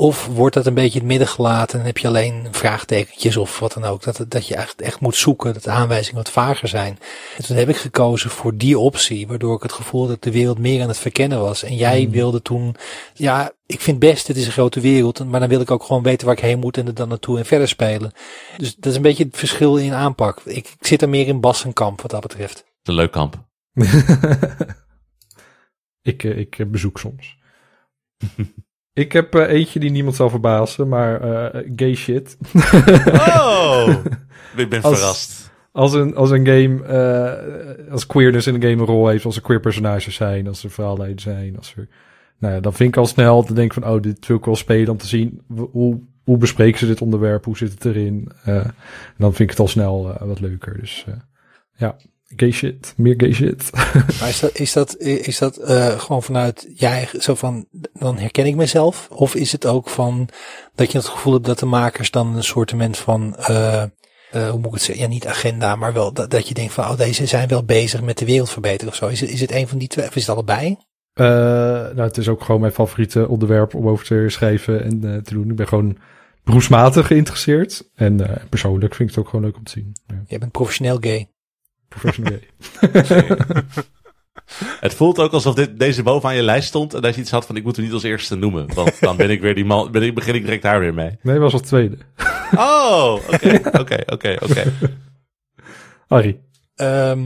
S3: Of wordt dat een beetje in het midden gelaten en heb je alleen vraagtekentjes of wat dan ook. Dat, dat je echt, echt moet zoeken, dat de aanwijzingen wat vager zijn. En toen heb ik gekozen voor die optie, waardoor ik het gevoel dat de wereld meer aan het verkennen was. En jij wilde toen, ja, ik vind best, het is een grote wereld, maar dan wil ik ook gewoon weten waar ik heen moet en er dan naartoe en verder spelen. Dus dat is een beetje het verschil in aanpak. Ik, ik zit er meer in Bassenkamp wat dat betreft.
S4: Een leuk kamp.
S2: ik, eh, ik bezoek soms. ik heb eh, eentje die niemand zal verbazen, maar eh, gay shit.
S4: Oh! ik ben
S2: Als-
S4: verrast.
S2: Als een, als een game, eh, als queerness in een game een rol heeft, als er queer personages zijn, als er verhaallijnen zijn, als er, nou ja, dan vind ik al snel te denken van, oh, dit wil ik wel spelen om te zien hoe, hoe bespreken ze dit onderwerp, hoe zit het erin. En dan vind ik het al snel wat leuker. Dus ja, gay shit, meer gay shit.
S3: Maar is dat, is dat, is dat eh, gewoon vanuit jij zo van, dan herken ik mezelf? Of is het ook van dat je het gevoel hebt dat de makers dan een soortement van, eh, eh, hoe moet ik het zeggen? Ja, niet agenda, maar wel dat, dat je denkt van, oh, deze zijn wel bezig met de wereld verbeteren of zo. Is het, is het een van die twee, of is het allebei?
S2: Nou, het is ook gewoon mijn favoriete onderwerp om over te schrijven en te doen. Ik ben gewoon beroepsmatig geïnteresseerd. En persoonlijk vind ik het ook gewoon leuk om te zien. Ja,
S3: Je bent professioneel gay.
S2: Professional gay.
S4: Het voelt ook alsof dit, deze bovenaan je lijst stond en dat je iets had van ik moet hem niet als eerste noemen. Want dan ben ik weer die man, ben ik, begin ik direct daar weer mee.
S2: Nee, was als tweede.
S4: Oh, oké, oké, oké, oké.
S2: Harry.
S3: Ehm,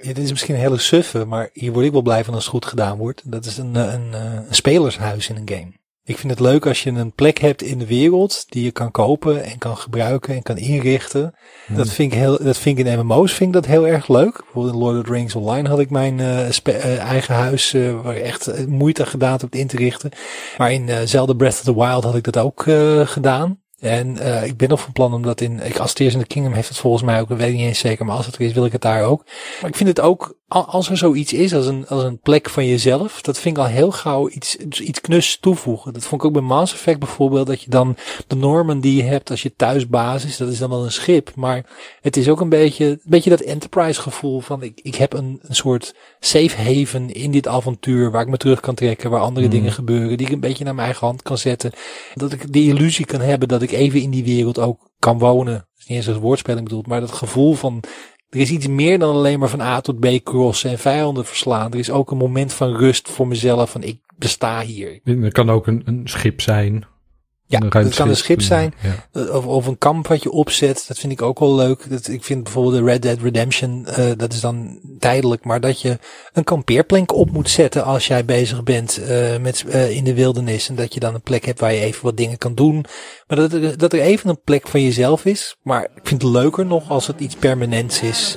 S3: ja, dit is misschien een hele suffe, maar hier word ik wel blij van als het goed gedaan wordt. Dat is een, eh, een, eh, een spelershuis in een game. Ik vind het leuk als je een plek hebt in de wereld die je kan kopen en kan gebruiken en kan inrichten. Dat vind ik heel, dat vind ik in MMO's vind ik dat heel erg leuk. Bijvoorbeeld in Lord of the Rings Online had ik mijn eh, eh, eigen huis uh, waar echt eh, moeite gedaan heb te in te richten. Maar in Zelda Breath of the Wild had ik dat ook gedaan. En uh, ik ben nog van plan om dat in, ik als Tears in the Kingdom heeft het volgens mij ook, dat weet ik niet eens zeker, maar als het er is wil ik het daar ook. Maar ik vind het ook, als er zoiets is, als een, als een plek van jezelf, dat vind ik al heel gauw iets, iets knus toevoegen. Dat vond ik ook bij Mass Effect bijvoorbeeld, dat je dan de normen die je hebt als je thuisbasis, dat is dan wel een schip, maar het is ook een beetje, een beetje dat enterprise gevoel van ik, ik heb een, een soort safe haven in dit avontuur waar ik me terug kan trekken, waar andere mm. dingen gebeuren, die ik een beetje naar mijn eigen hand kan zetten. Dat ik die illusie kan hebben dat ik even in die wereld ook kan wonen. Dat is niet eens als woordspeling bedoeld, maar dat gevoel van er is iets meer dan alleen maar van A tot B crossen en vijanden verslaan. Er is ook een moment van rust voor mezelf van ik besta hier.
S2: Het kan ook een, een schip zijn.
S3: Ja, het kan een schip zijn. Ja. Of, of een kamp wat je opzet. Dat vind ik ook wel leuk. Dat, ik vind bijvoorbeeld de Red Dead Redemption, uh, dat is dan tijdelijk. Maar dat je een kampeerplank op moet zetten als jij bezig bent uh, met, uh, in de wildernis. En dat je dan een plek hebt waar je even wat dingen kan doen. Maar dat er, dat er even een plek van jezelf is. Maar ik vind het leuker nog als het iets permanents is.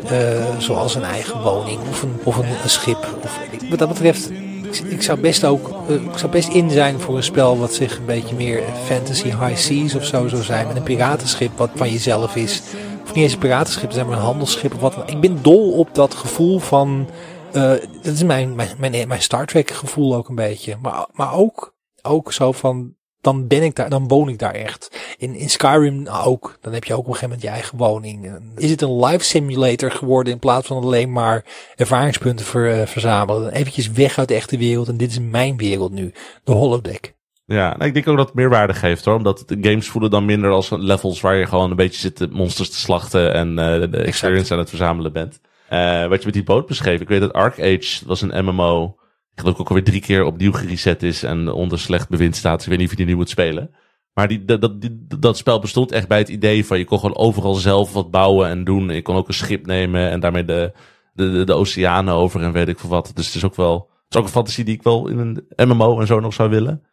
S3: zoals een eigen woning of een, of een, een schip. Of, wat dat betreft ik zou best ook, uh, ik zou best in zijn voor een spel wat zich een beetje meer fantasy high seas of zo zou zijn. Met een piratenschip wat van jezelf is. Of niet eens een piratenschip, zijn maar een handelsschip of wat Ik ben dol op dat gevoel van, uh, dat is mijn, mijn, mijn, mijn Star Trek gevoel ook een beetje. Maar, maar ook, ook zo van, dan ben ik daar, dan woon ik daar echt. In, in Skyrim ook. Dan heb je ook op een gegeven moment je eigen woning. Is het een life simulator geworden in plaats van alleen maar ervaringspunten ver, uh, verzamelen? Eventjes weg uit de echte wereld en dit is mijn wereld nu. De holodeck.
S4: Ja, nou, ik denk ook dat het meerwaarde geeft hoor. Omdat de games voelen dan minder als levels waar je gewoon een beetje zit monsters te slachten en uh, de experience aan het verzamelen bent. Uh, wat je met die boot beschreef. Ik weet dat Arc Age was een MMO ik geloof ook alweer drie keer opnieuw gereset is en onder slecht bewind staat. Ik weet niet of je die nu moet spelen. Maar die, dat, dat, die- dat spel bestond echt bij het idee van je kon gewoon overal zelf wat bouwen en doen. En je kon ook een schip nemen en daarmee de, de, de, de oceanen over en weet ik veel wat. Dus het is ook wel, het is ook een fantasie die ik wel in een MMO en zo nog zou willen.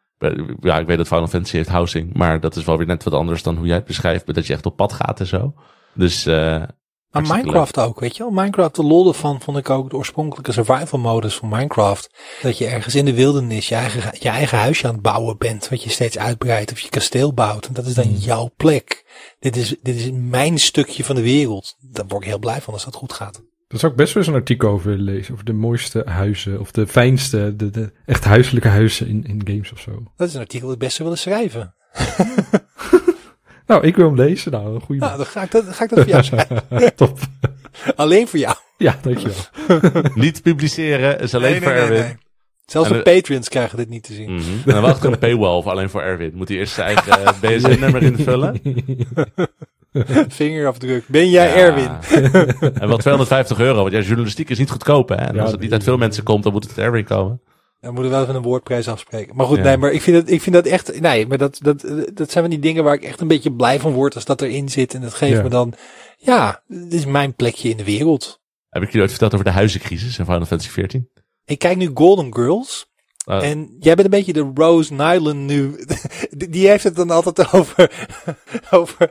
S4: Ja, ik weet dat Final Fantasy heeft housing, maar dat is wel weer net wat anders dan hoe jij het beschrijft. Dat je echt op pad gaat en zo. Dus, eh
S3: Maar Minecraft ook, weet je wel. Minecraft, de lol ervan vond ik ook de oorspronkelijke survival modus van Minecraft. Dat je ergens in de wildernis je eigen, je eigen huisje aan het bouwen bent. Wat je steeds uitbreidt of je kasteel bouwt. En dat is dan jouw plek. Dit is, dit is mijn stukje van de wereld. Daar word ik heel blij van als dat goed gaat.
S2: Daar zou ik best wel eens een artikel over willen lezen. Over de mooiste huizen. Of de fijnste, de, de echt huiselijke huizen in, in games of zo.
S3: Dat is een artikel dat ik best zou willen schrijven.
S2: Nou, ik wil hem lezen. Nou, een goede
S3: Nou, dan ga ik dat, ga ik dat voor jou schrijven.
S2: Top.
S3: Alleen voor jou.
S2: Ja, dankjewel.
S4: niet publiceren, is alleen voor Erwin.
S3: Zelfs
S4: En
S3: de
S4: de-
S3: Patreons krijgen dit niet te zien.
S4: Mhm. En dan wacht een paywall voor alleen voor Erwin. Moet hij eerst zijn eigen eh, BSN-nummer invullen?
S3: Vingerafdruk. Ben jij
S4: Ja.
S3: Erwin?
S4: En wel 250 euro, want ja, journalistiek is niet goedkoop. Hè? En
S2: Ja,
S4: als het niet uit veel mensen komt, dan moet het Erwin komen.
S3: Dan moeten we wel even een woordprijs afspreken. Maar goed,
S4: Ja.
S3: nee, maar ik vind dat, ik vind dat echt, nee, maar dat, dat, dat zijn van die dingen waar ik echt een beetje blij van word als dat erin zit. En dat geeft
S2: Ja.
S3: me dan, ja, dit is mijn plekje in de wereld.
S4: Heb ik je ooit verteld over de huizencrisis in Final Fantasy 14?
S3: Ik kijk nu Golden Girls.
S4: Oh.
S3: En jij bent een beetje de Rose Nyland nu. Die- Die heeft het dan altijd over, over,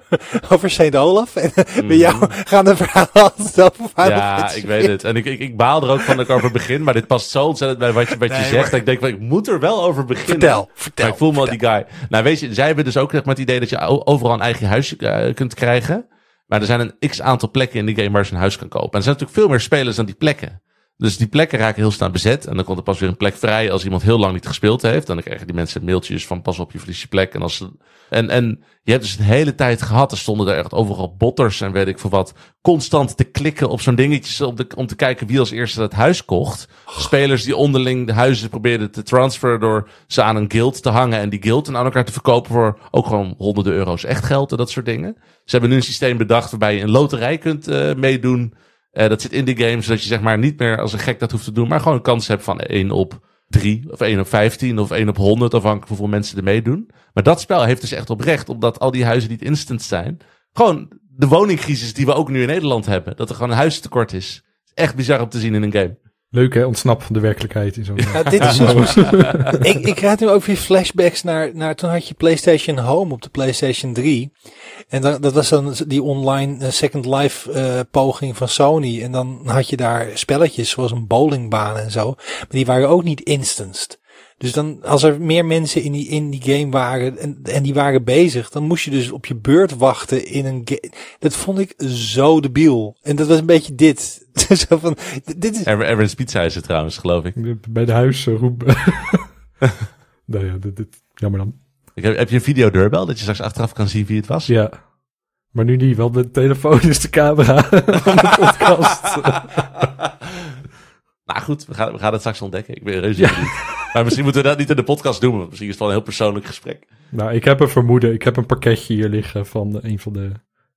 S3: over St. Olaf. En bij jou gaan de verhalen altijd over Final
S4: ja,
S3: Fantasy
S4: ik weet het. En ik, ik, ik baal er ook van dat ik over begin, maar dit past zo ontzettend bij wat je, wat je
S3: Nee,
S4: zegt.
S3: maar-
S4: dat ik denk, van, ik moet er wel over beginnen.
S3: Vertel, vertel.
S4: Maar ik voel me al die guy. Nou, weet je, zij hebben dus ook zeg maar, het idee dat je overal een eigen huisje eh, kunt krijgen. Maar er zijn een x aantal plekken in die game waar je een huis kan kopen. En er zijn natuurlijk veel meer spelers dan die plekken. Dus die plekken raken heel snel bezet. En dan komt er pas weer een plek vrij als iemand heel lang niet gespeeld heeft. En dan krijgen die mensen mailtjes van pas op je verlies je plek. En, als en, en je hebt dus de hele tijd gehad. Er stonden er echt overal botters en weet ik veel wat. Constant te klikken op zo'n dingetje om, de, om te kijken wie als eerste dat huis kocht. Spelers die onderling de huizen probeerden te transferen door ze aan een guild te hangen. En die guild aan elkaar te verkopen voor ook gewoon honderden euro's echt geld en dat soort dingen. Ze hebben nu een systeem bedacht waarbij je een loterij kunt eh, meedoen. Eh, dat zit in die game, zodat je zeg maar niet meer als een gek dat hoeft te doen, maar gewoon een kans hebt van 1 op 3 of 1 op 15 of 1 op 100, afhankelijk hoeveel mensen er meedoen. Maar dat spel heeft dus echt oprecht, omdat al die huizen niet instant zijn, gewoon de woningcrisis die we ook nu in Nederland hebben. Dat er gewoon een huistekort is. Echt bizar om te zien in een game.
S2: Leuk hè, ontsnap van de werkelijkheid in zo'n...
S3: Ja, dit is dus ik, ik krijg nu ook weer flashbacks naar, naar toen had je PlayStation Home op de PlayStation 3. En dan, dat was dan die online eh, Second Life eh, poging van Sony. En dan had je daar spelletjes zoals een bowlingbaan en zo. Maar die waren ook niet instanced. Dus dan, als er meer mensen in die, in die game waren en, en die waren bezig, dan moest je dus op je beurt wachten in een game. Dat vond ik zo debiel. En dat was een beetje dit. zo van, dit is,
S4: Er- Erwin's Pizza is het trouwens, geloof ik.
S2: Bij de huis uh, roep... nou ja, dit, dit, jammer dan.
S4: ik heb, heb je een videodeurbel dat je straks achteraf kan zien wie het was?
S2: Ja. Maar nu niet, want mijn telefoon is de camera van de podcast.
S4: Nou goed, we gaan, we gaan het straks ontdekken. Ik ben reuze
S2: Ja.
S4: Maar misschien moeten we dat niet in de podcast doen. want Misschien is het wel een heel persoonlijk gesprek.
S2: nou, ik heb een vermoeden. Ik heb een pakketje hier liggen van een van de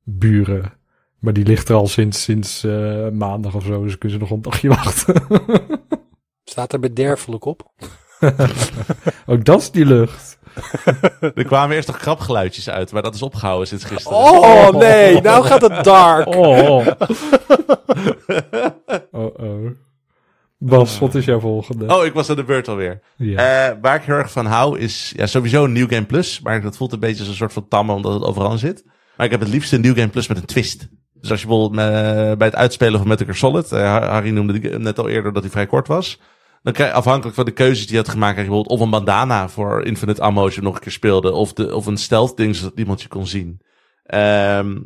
S2: buren. Maar die ligt er al sinds, sinds eh, maandag of zo. Dus kunnen ze nog een dagje wachten.
S3: staat er bederfelijk op.
S2: Ook dat is die lucht.
S4: Er kwamen eerst nog krabgeluidjes uit, maar dat is opgehouden sinds gisteren.
S3: Oh nee, nou gaat het dark.
S2: Oh. oh, oh. Bas, wat is jouw volgende?
S4: Oh, ik was aan de beurt alweer.
S2: Ja.
S4: Eh, waar ik heel erg van hou is ja, sowieso een New Game Plus. Maar dat voelt een beetje als een soort van tamme omdat het overal zit. Maar ik heb het liefst een New Game Plus met een twist. Dus als je bijvoorbeeld bij het uitspelen van Metal Solid, eh, Harry noemde die net al eerder dat hij vrij kort was. Dan krijg je afhankelijk van de keuzes die je had gemaakt, je bijvoorbeeld of een bandana voor Infinite Ammo je nog een keer speelde. Of, de, of een stealth ding zodat niemand je kon zien. Ehm,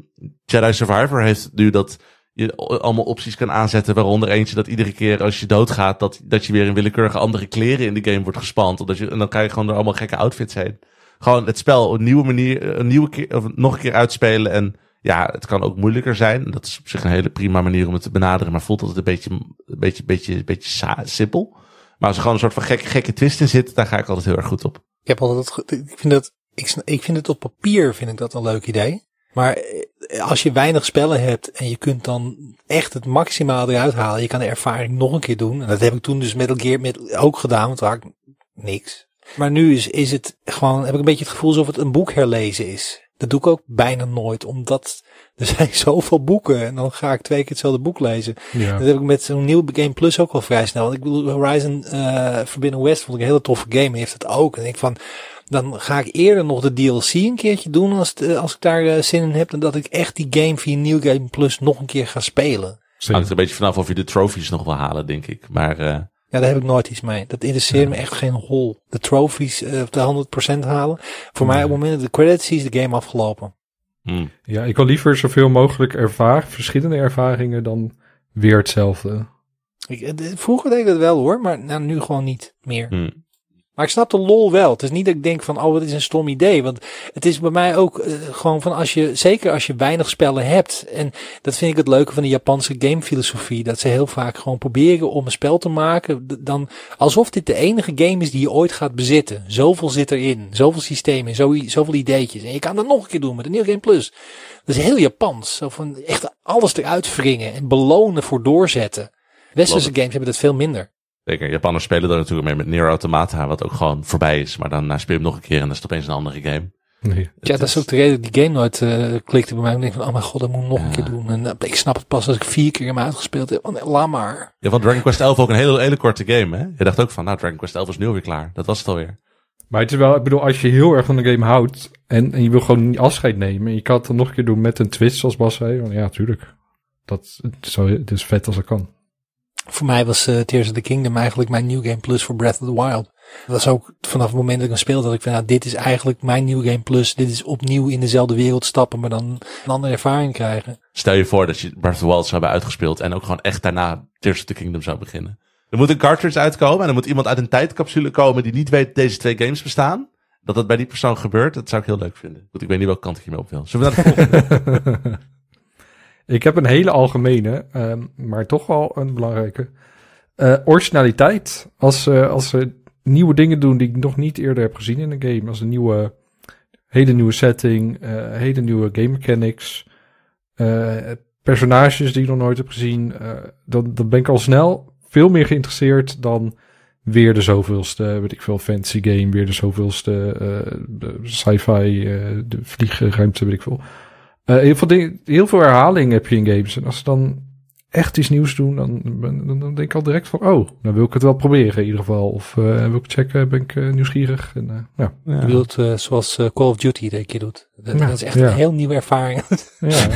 S4: Jedi Survivor heeft nu dat je allemaal opties kan aanzetten. Waaronder eentje dat iedere keer als je doodgaat, dat, dat je weer in willekeurige andere kleren in de game wordt gespand. Omdat je, en dan krijg je gewoon door allemaal gekke outfits heen. Gewoon het spel op een nieuwe manier, een nieuwe keer, of nog een keer uitspelen. En ja, het kan ook moeilijker zijn. Dat is op zich een hele prima manier om het te benaderen. Maar voelt altijd een beetje, een beetje, beetje, een beetje simpel. Maar als er gewoon een soort van gekke, gekke twist in zit, daar ga ik altijd heel erg goed op.
S3: Ik heb altijd, het ik vind dat, ik, ik vind het op papier vind ik dat een leuk idee. Maar eh, als je weinig spellen hebt en je kunt dan echt het maximaal eruit halen. Je kan de ervaring nog een keer doen. En dat heb ik toen dus Metal Gear met ook gedaan, want waar ik niks. Maar nu is, is het gewoon, heb ik een beetje het gevoel alsof het een boek herlezen is. Dat doe ik ook bijna nooit, omdat er zijn zoveel boeken en dan ga ik twee keer hetzelfde boek lezen.
S2: Ja.
S3: Dat heb ik met zo'n nieuw Game Plus ook wel vrij snel. Want ik bedoel, Horizon uh, Forbidden West vond ik een hele toffe game. Heeft het ook. En ik van, dan ga ik eerder nog de DLC een keertje doen als, het, als ik daar uh, zin in heb. Dan dat ik echt die game via Nieuw Game Plus nog een keer ga spelen.
S4: Hangt er een beetje vanaf of je de trophies nog wil halen, denk ik. Maar uh...
S3: ja, daar heb ik nooit iets mee. Dat interesseert ja. me echt geen hol. De trophies, uh, de 100% halen. Voor mij op het moment dat de credits is de game afgelopen.
S4: Hmm.
S2: Ja, ik wil liever zoveel mogelijk ervaar, verschillende ervaringen dan weer hetzelfde.
S3: Ik, vroeger deed ik dat wel hoor, maar nou, nu gewoon niet meer.
S4: Hmm.
S3: Maar ik snap de lol wel. Het is niet dat ik denk van, oh, wat is een stom idee. Want het is bij mij ook uh, gewoon van als je, zeker als je weinig spellen hebt. En dat vind ik het leuke van de Japanse gamefilosofie. Dat ze heel vaak gewoon proberen om een spel te maken. Dan alsof dit de enige game is die je ooit gaat bezitten. Zoveel zit erin. Zoveel systemen. Zo, zoveel ideetjes. En je kan dat nog een keer doen met een nieuw Game Plus. Dat is heel Japans. Zo van echt alles eruit wringen. En belonen voor doorzetten. Westerse games hebben dat veel minder.
S4: Zeker, Japanners spelen er natuurlijk mee met Nier Automata, wat ook gewoon voorbij is. Maar dan speel je hem nog een keer en dan is het opeens een andere game.
S2: Nee.
S3: Ja, dat is ook de reden dat die game nooit uh, klikte bij mij. Ik denk van, oh mijn god, dat moet ik nog
S4: Ja.
S3: een keer doen. En uh, ik snap het pas als ik vier keer hem uitgespeeld heb. Laat maar.
S4: Ja, want Dragon Quest 11 ook een hele, hele korte game, hè? Je dacht ook van, nou, Dragon Quest 11 is nu alweer klaar. Dat was het alweer.
S2: Maar het is wel, ik bedoel, als je heel erg van de game houdt en, en je wil gewoon niet afscheid nemen. En je kan het dan nog een keer doen met een twist, zoals Bas zei. Want ja, tuurlijk. Dat het is, zo, het is vet als het kan.
S3: Voor mij was uh, Tears of the Kingdom eigenlijk mijn New Game Plus voor Breath of the Wild. Dat was ook vanaf het moment dat ik hem speelde dat ik van, nou, dit is eigenlijk mijn New Game Plus. Dit is opnieuw in dezelfde wereld stappen, maar dan een andere ervaring krijgen.
S4: Stel je voor dat je Breath of the Wild zou hebben uitgespeeld en ook gewoon echt daarna Tears of the Kingdom zou beginnen. Er moet een cartridge uitkomen en er moet iemand uit een tijdcapsule komen die niet weet dat deze twee games bestaan. Dat dat bij die persoon gebeurt, dat zou ik heel leuk vinden. Goed, ik weet niet welke kant ik hiermee op wil. Zullen we naar de volgende?
S2: ik heb een hele algemene, um, maar toch wel een belangrijke. Uh, originaliteit. Als, uh, als ze nieuwe dingen doen die ik nog niet eerder heb gezien in een game. Als een nieuwe, hele nieuwe setting, uh, hele nieuwe game mechanics. personages die ik nog nooit heb gezien. dan, dan ben ik al snel veel meer geïnteresseerd dan weer de zoveelste, weet ik veel, fantasy game. Weer de zoveelste sci-fi, de vliegruimte, weet ik veel. Heel, veel dingen, heel veel herhaling heb je in games. En als ze dan echt iets nieuws doen, dan, dan, dan, denk ik al direct van, oh, dan wil ik het wel proberen in ieder geval. Of uh, wil ik checken, ben ik uh, nieuwsgierig. En, uh, ja.
S3: ja. Je wilt uh, zoals Call of Duty dat keer doet. Dat, ja, dat is echt ja. een heel nieuwe ervaring.
S2: ja,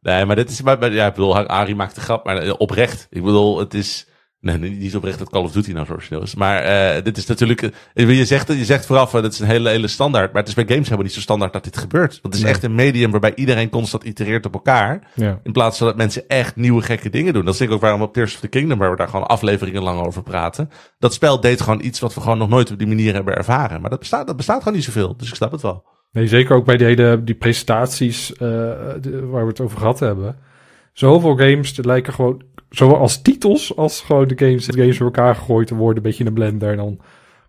S4: nee, maar dit is, maar, ja, ik bedoel, Ari maakt de grap, maar oprecht. Ik bedoel, het is, Nee, niet oprecht dat Call of Duty nou zo origineel is. Maar uh, dit is natuurlijk... Uh, je, zegt, je zegt vooraf, uh, dat is een hele, hele standaard. Maar het is bij games helemaal niet zo standaard dat dit gebeurt. Want het is
S2: Nee.
S4: echt een medium waarbij iedereen constant itereert op elkaar.
S2: ja.
S4: In plaats van dat mensen echt nieuwe gekke dingen doen. Dat is denk ik ook waarom op Tears of the Kingdom, waar we daar gewoon afleveringen lang over praten. Dat spel deed gewoon iets wat we gewoon nog nooit op die manier hebben ervaren. Maar dat bestaat, dat bestaat gewoon niet zoveel. Dus ik snap het wel.
S2: Nee, zeker ook bij die, hele, die presentaties de, waar we het over gehad hebben. Zoveel games die lijken gewoon, zowel als titels als gewoon de games, de games door elkaar gegooid te worden, een beetje in een blender. En dan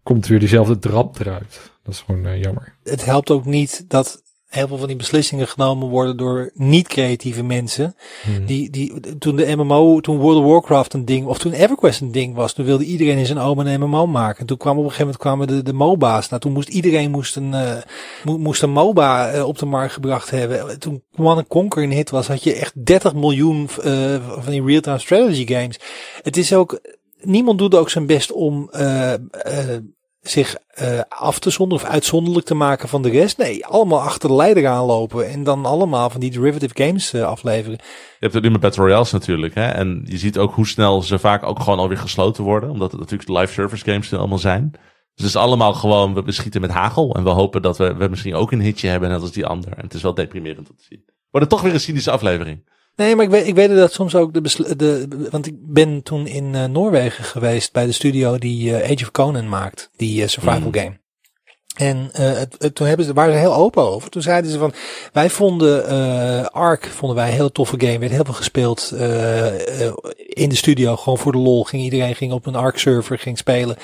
S2: komt weer diezelfde drap eruit. Dat is gewoon uh, jammer.
S3: Het helpt ook niet dat heel veel van die beslissingen genomen worden door niet-creatieve mensen.
S2: Hmm.
S3: Die, die, toen de MMO, toen World of Warcraft een ding, of toen EverQuest een ding was, toen wilde iedereen in zijn oom een MMO maken. En toen kwam op een gegeven moment kwamen de, de MOBA's. Nou, toen moest iedereen moest een, uh, moest een MOBA uh, op de markt gebracht hebben. Toen Command Conquer een hit was, had je echt 30 miljoen uh, van die real-time strategy games. Het is ook, niemand doet ook zijn best om, uh, uh, zich uh, af te zonderen of uitzonderlijk te maken van de rest. Nee, allemaal achter de leider aanlopen en dan allemaal van die derivative games uh, afleveren.
S4: Je hebt het nu met Battle Royales natuurlijk. Hè? En je ziet ook hoe snel ze vaak ook gewoon alweer gesloten worden. Omdat het natuurlijk live service games allemaal zijn. Dus het is allemaal gewoon, we beschieten met hagel. En we hopen dat we, we misschien ook een hitje hebben net als die ander. En het is wel deprimerend om te zien. Wordt het toch weer een cynische aflevering.
S3: Nee, maar ik weet, ik weet dat soms ook de, de, want ik ben toen in uh, Noorwegen geweest bij de studio die uh, Age of Conan maakt, die uh, survival mm. game. En het, het, toen hebben ze, waren ze heel open over. Toen zeiden ze van, wij vonden Ark, vonden wij een hele toffe game. Werd heel veel gespeeld in de studio, gewoon voor de lol. Ging iedereen ging op een Ark server, ging spelen.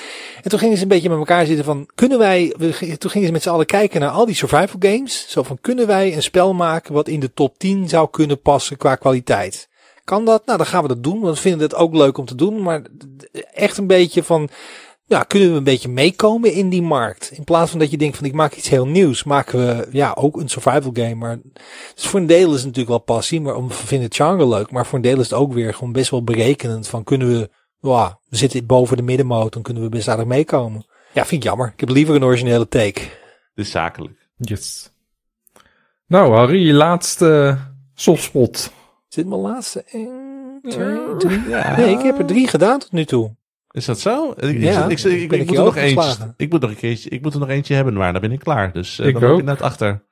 S3: En toen gingen ze een beetje met elkaar zitten van, kunnen wij, we, toen gingen ze met z'n allen kijken naar al die survival games. Zo van, kunnen wij een spel maken wat in de top 10 zou kunnen passen qua kwaliteit? Kan dat? Nou, dan gaan we dat doen, want we vinden het ook leuk om te doen. Maar echt een beetje van, ja, kunnen we een beetje meekomen in die markt. In plaats van dat je denkt van ik maak iets heel nieuws, maken we ja ook een survival game. Maar dus voor een deel is het natuurlijk wel passie, maar om we vinden het genre leuk. Maar voor een deel is het ook weer gewoon best wel berekenend van kunnen we, wow, we zitten boven de middenmoot, dan kunnen we best aardig meekomen. Ja, vind ik jammer. Ik heb liever een originele take.
S4: Dus zakelijk.
S2: Yes. Nou, Harry, je laatste softspot.
S3: Is dit mijn laatste? 1, 2, 3? Nee, ik heb er drie gedaan tot nu toe.
S4: Is dat zo? Ik, ik,
S3: Ja,
S4: ik, ik, ik,
S3: ben
S4: ik
S3: ik
S4: moet er nog eentje. Ik moet nog een keertje. Ik moet er nog eentje hebben, maar dan ben ik klaar. Dus uh,
S2: Ik
S4: dan ben
S2: ook.
S4: ik net achter.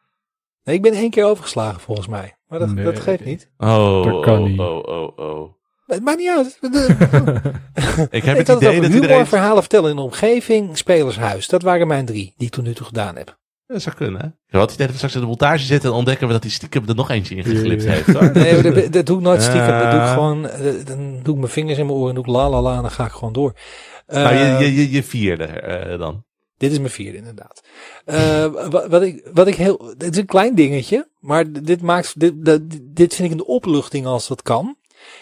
S3: Nee, ik ben één keer overgeslagen volgens mij. Maar dat,
S2: Nee.
S3: dat geeft niet.
S4: Oh,
S2: Dat kan
S4: oh,
S2: niet.
S4: oh, oh, oh.
S3: Het maakt niet uit.
S4: Ik heb
S3: ik
S4: het idee
S3: over
S4: dat
S3: humor,
S4: iedereen...
S3: verhalen vertellen in de omgeving, spelershuis. Dat waren mijn drie die ik tot nu toe gedaan heb.
S4: Dat zou kunnen, hè? Ik had het idee dat we straks in de montage zitten en ontdekken we dat die stiekem er nog eentje in geglipt heeft. Hoor.
S3: Nee, dat, dat doe ik nooit stiekem. Dat doe ik gewoon, eh, dan doe ik mijn vingers in mijn oren en doe ik la la la en dan ga ik gewoon door.
S4: nou,
S3: Eh,
S4: je, je, je, je vierde eh, dan.
S3: Dit is mijn vierde, inderdaad. Eh, wat, wat, ik, wat ik heel. Dit is een klein dingetje, maar dit maakt. Dit, dat- dit vind ik een opluchting als dat kan.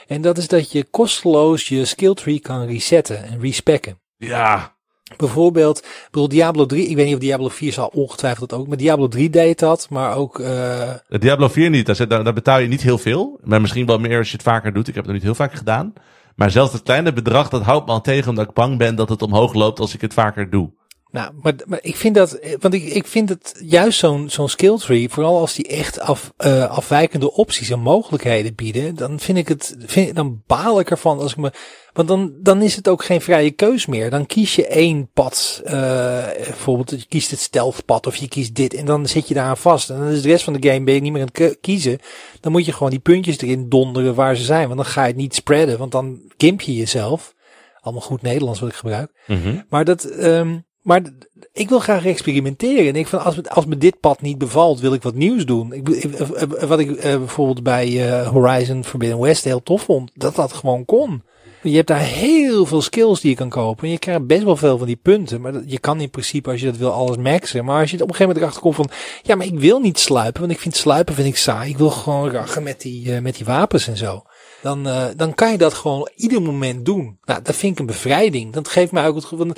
S3: En dat is dat je kosteloos je skill tree kan resetten en respecken.
S4: Ja.
S3: Bijvoorbeeld, ik bedoel, Diablo 3, ik weet niet of Diablo 4 zal ongetwijfeld dat ook, maar Diablo 3 deed dat, maar ook, eh,
S4: Diablo 4 niet. Daar, zit- daar, daar betaal je niet heel veel. Maar misschien wel meer als je het vaker doet. Ik heb het nog niet heel vaak gedaan. Maar zelfs het kleine bedrag, dat houdt me al tegen omdat ik bang ben dat het omhoog loopt als ik het vaker doe.
S3: Nou, maar, maar ik vind dat, eh, want ik, ik vind het juist zo'n zo'n skill tree, vooral als die echt af, eh, afwijkende opties en mogelijkheden bieden, dan vind ik het, vind, dan baal ik ervan als ik me, want dan, dan is het ook geen vrije keus meer. Dan kies je één pad, eh, bijvoorbeeld je kiest het stealth pad of je kiest dit en dan zit je daar aan vast. En dan is de rest van de game ben je niet meer aan het kiezen. Dan moet je gewoon die puntjes erin donderen waar ze zijn, want dan ga je het niet spreaden, want dan gimp je jezelf. Allemaal goed Nederlands wat ik gebruik. Maar dat, ehm, maar ik wil graag experimenteren. En ik van als, als me dit pad niet bevalt, wil ik wat nieuws doen. Ik, ik- eh, eh, wat ik eh, bijvoorbeeld bij eh, Horizon Forbidden West heel tof vond, dat dat gewoon kon. Je hebt daar heel veel skills die je kan kopen. En je krijgt best wel veel van die punten. Maar je kan in principe, als je dat wil, alles maxen. Maar als je op een gegeven moment erachter komt van... Ja, maar ik wil niet sluipen. Want ik vind sluipen vind ik saai. Ik wil gewoon rachen met die, eh, met die wapens en zo. Dan, eh, dan kan je dat gewoon ieder moment doen. Nou, dat vind ik een bevrijding. Dat geeft mij ook het gevoel...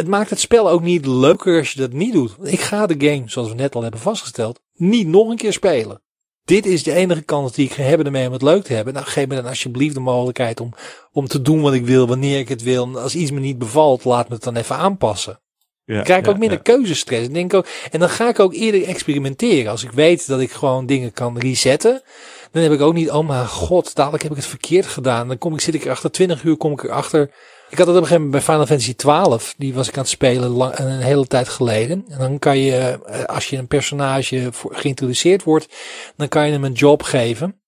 S3: Het maakt het spel ook niet leuker als je dat niet doet. Ik ga de game, zoals we net al hebben vastgesteld, niet nog een keer spelen. Dit is de enige kans die ik ga hebben ermee om het leuk te hebben. Nou, geef me dan alsjeblieft de mogelijkheid om, om te doen wat ik wil, wanneer ik het wil. En als iets me niet bevalt, laat me het dan even aanpassen.
S4: Ja,
S3: Dan krijg ik
S4: ja,
S3: ook minder
S4: ja.
S3: keuzestress. En, denk ook, en dan ga ik ook eerder experimenteren. Als ik weet dat ik gewoon dingen kan resetten. Dan heb ik ook niet, oh mijn god, dadelijk heb ik het verkeerd gedaan. Dan kom ik, zit ik erachter, 20 uur kom ik erachter. Ik had het op een gegeven moment bij Final Fantasy 12. Die was ik aan het spelen lang, een hele tijd geleden. En dan kan je, eh, als je een personage voor, geïntroduceerd wordt, dan kan je hem een job geven.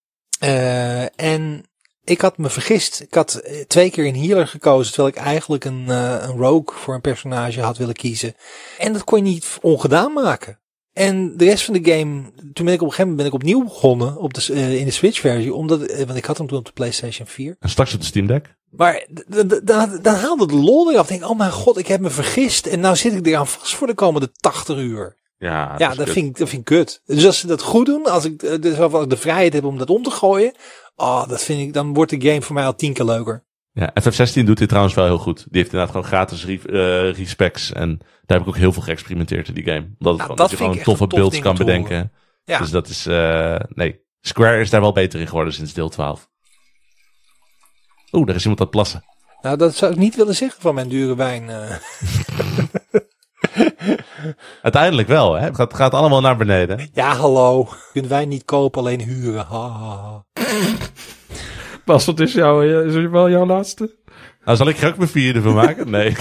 S3: Eh, en ik had me vergist. Ik had eh, twee keer een healer gekozen, terwijl ik eigenlijk een, eh, een rogue voor een personage had willen kiezen. En dat kon je niet ongedaan maken. En de rest van de game, toen ben ik op een gegeven moment ben ik opnieuw begonnen op de, in de Switch versie, omdat, want ik had hem toen op de PlayStation 4.
S4: En straks op de Steam Deck.
S3: Maar dan, haalde de lol eraf. Denk, oh mijn god, ik heb me vergist. En nou zit ik eraan vast voor de komende 80 uur.
S4: Ja,
S3: ja,
S4: is
S3: dat vind, ik, dat vind ik kut. Dus als ze dat goed doen, als ik, eh, dus als ik de vrijheid heb om dat om te gooien. Oh, dat vind ik, dan wordt de game voor mij al tien keer leuker.
S4: Ja, FF16 doet dit trouwens wel heel goed. Die heeft inderdaad gewoon gratis re eh, respecs. En daar heb ik ook heel veel geëxperimenteerd in die game. Omdat, het
S3: Nou,
S4: gewoon,
S3: dat
S4: dat je gewoon toffe
S3: tof ding
S4: kan bedenken.
S3: Ja.
S4: Dus dat is, eh nee. Square is daar wel beter in geworden sinds deel 12. Oeh, daar is iemand aan het plassen.
S3: Nou, dat zou ik niet willen zeggen van mijn dure wijn. eh.
S4: Uiteindelijk wel, hè. Het gaat, gaat allemaal naar beneden.
S3: Ja, hallo. Je kunt wijn niet kopen, alleen huren. Ha, ha, ha.
S2: Bas, wat is, jouw, eh, is wel jouw laatste?
S4: Nou, zal ik er ook mijn vierde van maken? Nee.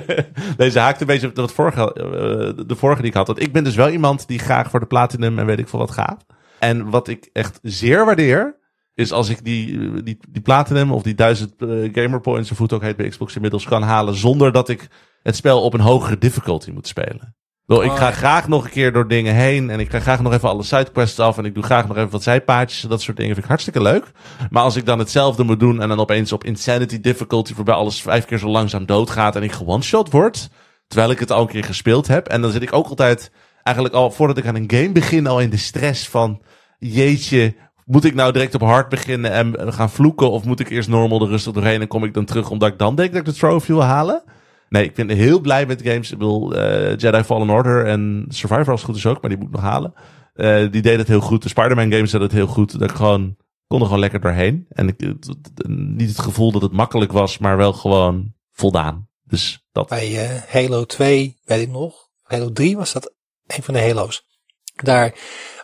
S4: Deze haakt een beetje op de vorige, eh, de vorige die ik had. Want ik ben dus wel iemand die graag voor de platinum en weet ik veel wat gaat. En wat ik echt zeer waardeer, is als ik die, die, die platinum of die duizend eh, gamer points, of hoe het ook heet bij Xbox inmiddels, kan halen zonder dat ik het spel op een hogere difficulty moet spelen. Bedoel, ik
S3: Oh,
S4: ga
S3: ja.
S4: graag nog een keer door dingen heen en ik ga graag nog even alle sidequests af en ik doe graag nog even wat zijpaadjes en dat soort dingen. Vind ik hartstikke leuk. Maar als ik dan hetzelfde moet doen en dan opeens op insanity difficulty waarbij alles vijf keer zo langzaam doodgaat en ik one-shot word, terwijl ik het al een keer gespeeld heb. En dan zit ik ook altijd, eigenlijk al voordat ik aan een game begin, al in de stress van, jeetje, moet ik nou direct op hard beginnen en gaan vloeken of moet ik eerst normal er rustig doorheen en kom ik dan terug omdat ik dan denk dat ik de trophy wil halen? Nee, ik ben heel blij met games. Ik bedoel, eh, Jedi Fallen Order en Survivor als goed is ook, maar die moet ik nog halen. Eh, die deed het heel goed. De Spider-Man games deden het heel goed. Dat ik gewoon, kon er gewoon lekker doorheen. En ik, niet het gevoel dat het makkelijk was, maar wel gewoon voldaan. Dus dat.
S3: Bij eh, Halo 2, weet ik nog. Halo 3 was dat een van de Halo's. Daar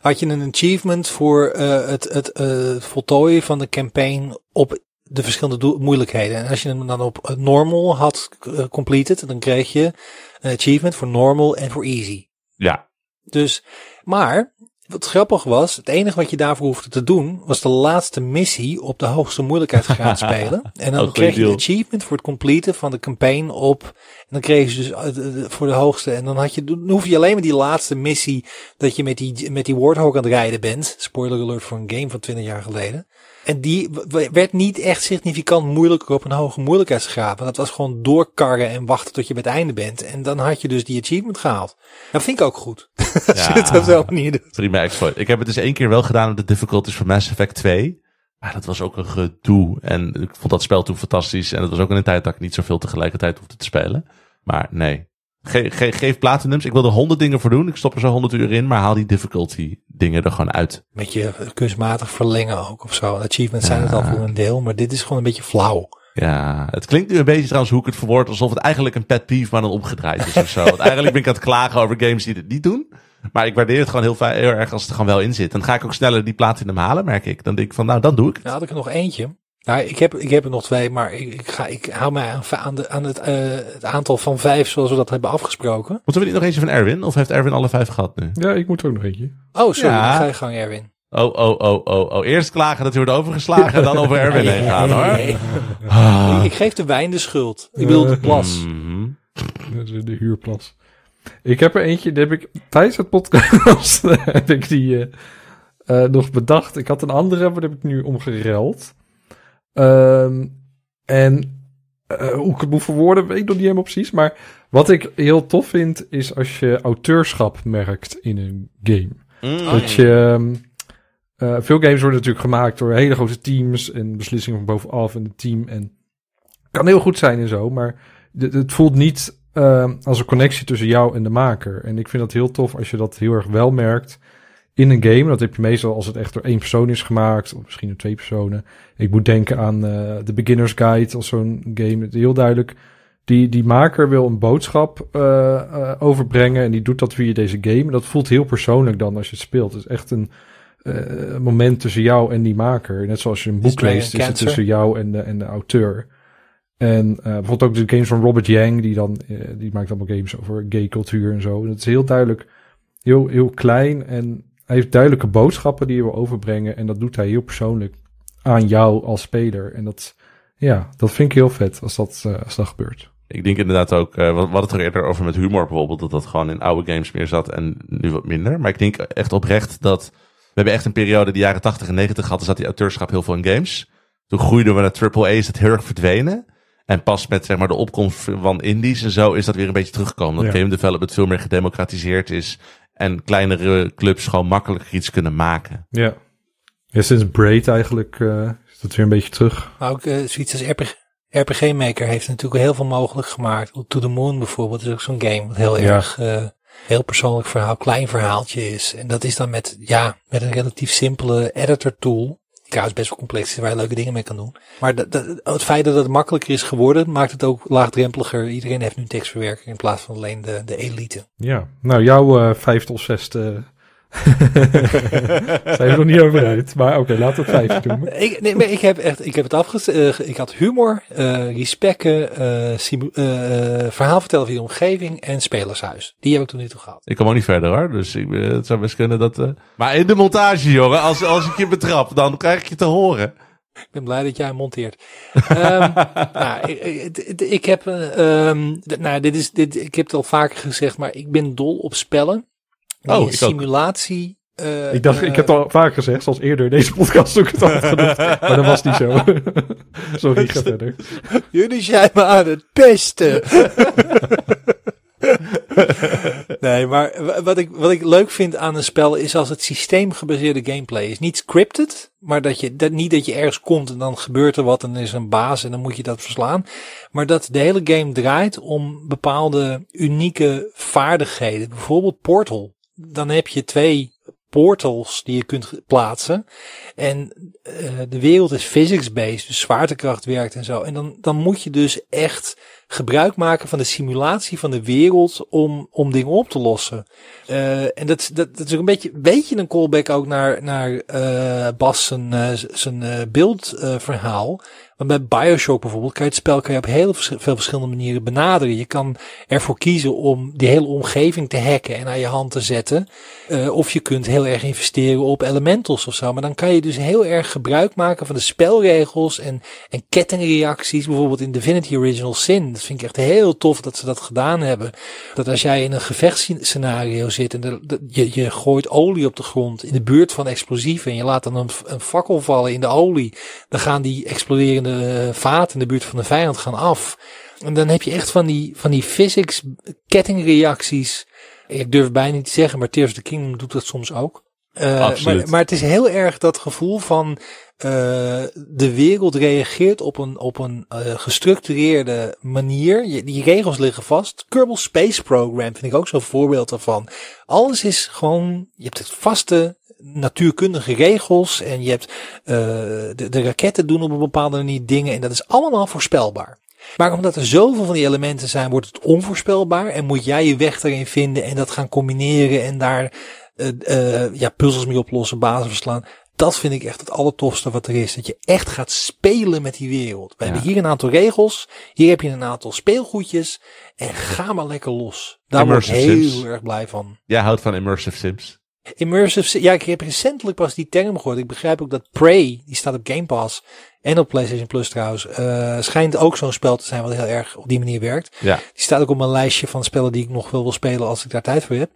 S3: had je een achievement voor eh, het, het eh, voltooien van de campaign op de verschillende moeilijkheden. En als je hem dan op eh, normal had completed, dan kreeg je een achievement voor normal en voor easy.
S4: Ja,
S3: Dus, maar, wat grappig was, het enige wat je daarvoor hoefde te doen, was de laatste missie op de hoogste moeilijkheidsgraad spelen. En dan
S4: Oh,
S3: kreeg je een achievement voor het completen van de campaign op. En dan kreeg je dus eh, voor de hoogste. En dan had je, dan hoef je alleen maar die laatste missie, dat je met die, met die Warthog aan het rijden bent. Spoiler alert voor een game van 20 jaar geleden. En die werd niet echt significant moeilijker op een hoge moeilijkheidsgraad. Maar dat was gewoon doorkarren en wachten tot je bij het einde bent. En dan had je dus die achievement gehaald. Dat vind ik ook goed. Als je het op zo'n manier doet.
S4: prima exploit. Ik heb het dus één keer wel gedaan op de difficulties van Mass Effect 2. Maar dat was ook een gedoe. En ik vond dat spel toen fantastisch. En het was ook in een tijd dat ik niet zoveel tegelijkertijd hoefde te spelen. Maar nee. Ge ge geef platinums. Ik wil er honderd dingen voor doen. Ik stop er zo honderd uur in. Maar haal die difficulty dingen er gewoon uit.
S3: Met je kunstmatig verlengen ook of zo. Achievements zijn het al voor een deel, maar dit is gewoon een beetje flauw.
S4: Ja, het klinkt nu een beetje trouwens hoe ik het verwoord. Alsof het eigenlijk een pet peeve maar dan omgedraaid is of zo. Want eigenlijk ben ik aan het klagen over games die dit niet doen. Maar ik waardeer het gewoon heel erg als het er gewoon wel in zit. Dan ga ik ook sneller die platinum halen, merk ik. Dan denk ik van, nou, dan doe ik het.
S3: Nou had ik er nog eentje. Nou, ik heb, ik heb er nog twee, maar ik, ik, ga, ik hou mij aan, aan, de, aan het, eh, het aantal van vijf zoals we dat hebben afgesproken.
S4: Moeten we niet nog eentje van Erwin? Of heeft Erwin alle vijf gehad nu?
S2: Ja, ik moet er ook nog eentje.
S3: Oh, sorry,
S4: Ja.
S3: ga je gang, Erwin.
S4: Oh, oh, oh, oh, oh. Eerst klagen dat hij wordt overgeslagen en dan over Erwin heen gaan, hoor.
S3: Nee.
S4: Ah.
S3: Ik geef de wijn de schuld. Ik bedoel de plas.
S4: Mhm.
S2: Dat is de huurplas. Ik heb er eentje, die heb ik tijdens het podcast heb ik die eh, eh, nog bedacht. Ik had een andere, maar die heb ik nu omgereld. Ehm, en eh, hoe ik het moet verwoorden, weet ik nog niet helemaal precies. Maar wat ik heel tof vind, is als je auteurschap merkt in een game.
S4: Mm.
S2: Dat je. ehm, eh, veel games worden natuurlijk gemaakt door hele grote teams en beslissingen van bovenaf en het team. En kan heel goed zijn en zo, maar het, het voelt niet ehm, als een connectie tussen jou en de maker. En ik vind dat heel tof als je dat heel erg wel merkt in een game. Dat heb je meestal als het echt door één persoon is gemaakt, of misschien door twee personen. Ik moet denken aan eh de Beginner's Guide als zo'n game. Het is Heel duidelijk. Die, die maker wil een boodschap eh, eh, overbrengen en die doet dat via deze game. En dat voelt heel persoonlijk dan als je het speelt. Het is echt een eh, moment tussen jou en die maker. Net zoals je een boek leest, is het tussen jou en de, en de auteur. En eh, bijvoorbeeld ook de games van Robert Yang, die dan, eh, die maakt allemaal games over gay cultuur en zo. En het is heel duidelijk, heel, heel klein en hij heeft duidelijke boodschappen die hij wil overbrengen. En dat doet hij heel persoonlijk aan jou als speler. En dat, ja, dat vind ik heel vet als dat, eh, als dat gebeurt.
S4: Ik denk inderdaad ook, eh, wat, wat het er eerder over met humor bijvoorbeeld, dat dat gewoon in oude games meer zat en nu wat minder. Maar ik denk echt oprecht dat, we hebben echt een periode, de jaren 80 en 90 gehad, er zat die auteurschap heel veel in games. Toen groeiden we naar AAA, is het heel erg verdwenen. En pas met zeg maar de opkomst van indies en zo is dat weer een beetje teruggekomen. Dat
S2: Ja.
S4: game development veel meer gedemocratiseerd is en kleinere clubs gewoon makkelijker iets kunnen maken.
S2: Ja. Ja, sinds Braid eigenlijk eh, is dat weer een beetje terug.
S3: Maar ook eh, zoiets als RPG, RPG Maker heeft natuurlijk heel veel mogelijk gemaakt. To the Moon bijvoorbeeld is ook zo'n game wat heel
S2: Ja.
S3: erg eh, heel persoonlijk verhaal, klein verhaaltje is. En dat is dan met, ja, met een relatief simpele editor tool. Trouwens best wel complex is, waar je leuke dingen mee kan doen. Maar het feit dat het makkelijker is geworden, maakt het ook laagdrempeliger. Iedereen heeft nu tekstverwerking in plaats van alleen de, de elite.
S2: Ja. Nou, jouw eh, vijfde of zesde zijn we nog niet over uit. Maar oké, laten we het vijfde doen.
S3: Ik, nee, maar ik heb echt, ik heb het afgezet. ik had humor, eh gesprekken, eh, simu- eh, eh, verhaal vertellen via de omgeving en spelershuis. Die heb ik tot nu toe gehad.
S4: Ik kom ook niet verder hoor, dus ik, eh, het zou best kunnen dat... eh, Maar in de montage jongen, als, als ik je betrap, dan krijg ik je te horen.
S3: Ik ben blij dat jij monteert. Ehm, nou, ik, ik, ik heb, eh, ehm, nou, dit is, dit, ik heb het al vaker gezegd, maar ik ben dol op spellen.
S4: Oh, ik
S3: simulatie. eh,
S2: Ik dacht, ik heb het al vaak gezegd, zoals eerder in deze podcast ook het al genoemd. Maar dat was niet zo. Sorry, ga verder.
S3: Jullie zijn me aan het pesten. nee, maar wa- wat ik, wat ik leuk vind aan een spel is als het systeemgebaseerde gameplay is. Niet scripted, maar dat je, dat, niet dat je ergens komt en dan gebeurt er wat en er is een baas en dan moet je dat verslaan. Maar dat de hele game draait om bepaalde unieke vaardigheden. Bijvoorbeeld Portal. Dan heb je twee portals die je kunt plaatsen. En eh, de wereld is physics-based, dus zwaartekracht werkt en zo. En dan, dan moet je dus echt gebruik maken van de simulatie van de wereld om, om dingen op te lossen. Eh, en dat, dat, is ook een beetje, beetje een callback ook naar, naar eh Bas zijn, zijn beeldverhaal. Want bij Bioshock bijvoorbeeld kan je het spel je op heel veel verschillende manieren benaderen. Je kan ervoor kiezen om die hele omgeving te hacken en aan je hand te zetten. Eh, of je kunt heel erg investeren op elementals of zo. Maar dan kan je dus heel erg gebruik maken van de spelregels en, en kettingreacties. Bijvoorbeeld in Divinity Original Sin. Dat vind ik echt heel tof dat ze dat gedaan hebben. Dat als jij in een gevechtsscenario zit en je, je gooit olie op de grond in de buurt van explosieven. En je laat dan een, een fakkel vallen in de olie. Dan gaan die exploderende eh, vaten in de buurt van de vijand gaan af. En dan heb je echt van die, van die physics kettingreacties. Ik durf bijna niet te zeggen, maar Tears of the Kingdom doet dat soms ook. Eh. Maar, maar het is heel erg dat gevoel van eh, de wereld reageert op een, op een eh, gestructureerde manier. Je, die regels liggen vast. Kerbal Space Program vind ik ook zo'n voorbeeld daarvan. Alles is gewoon, je hebt het vaste natuurkundige regels en je hebt eh, de, de raketten doen op een bepaalde manier dingen en dat is allemaal voorspelbaar. Maar omdat er zoveel van die elementen zijn, wordt het onvoorspelbaar en moet jij je weg erin vinden en dat gaan combineren en daar eh, eh, ja, puzzels mee oplossen, bazen verslaan. Dat vind ik echt het allertofste wat er is. Dat je echt gaat spelen met die wereld. We
S4: Ja.
S3: hebben hier een aantal regels. Hier heb je een aantal speelgoedjes. En ga maar lekker los. Daar word ik
S4: Immersive
S3: heel
S4: Sims.
S3: erg blij van.
S4: Jij houdt van immersive sims.
S3: Immersive, si- ja, ik heb recentelijk pas die term gehoord. Ik begrijp ook dat Prey, die staat op Game Pass en op PlayStation Plus trouwens, eh, schijnt ook zo'n spel te zijn wat heel erg op die manier werkt.
S4: Ja.
S3: Die staat ook op mijn lijstje van spellen die ik nog wel wil spelen als ik daar tijd voor heb.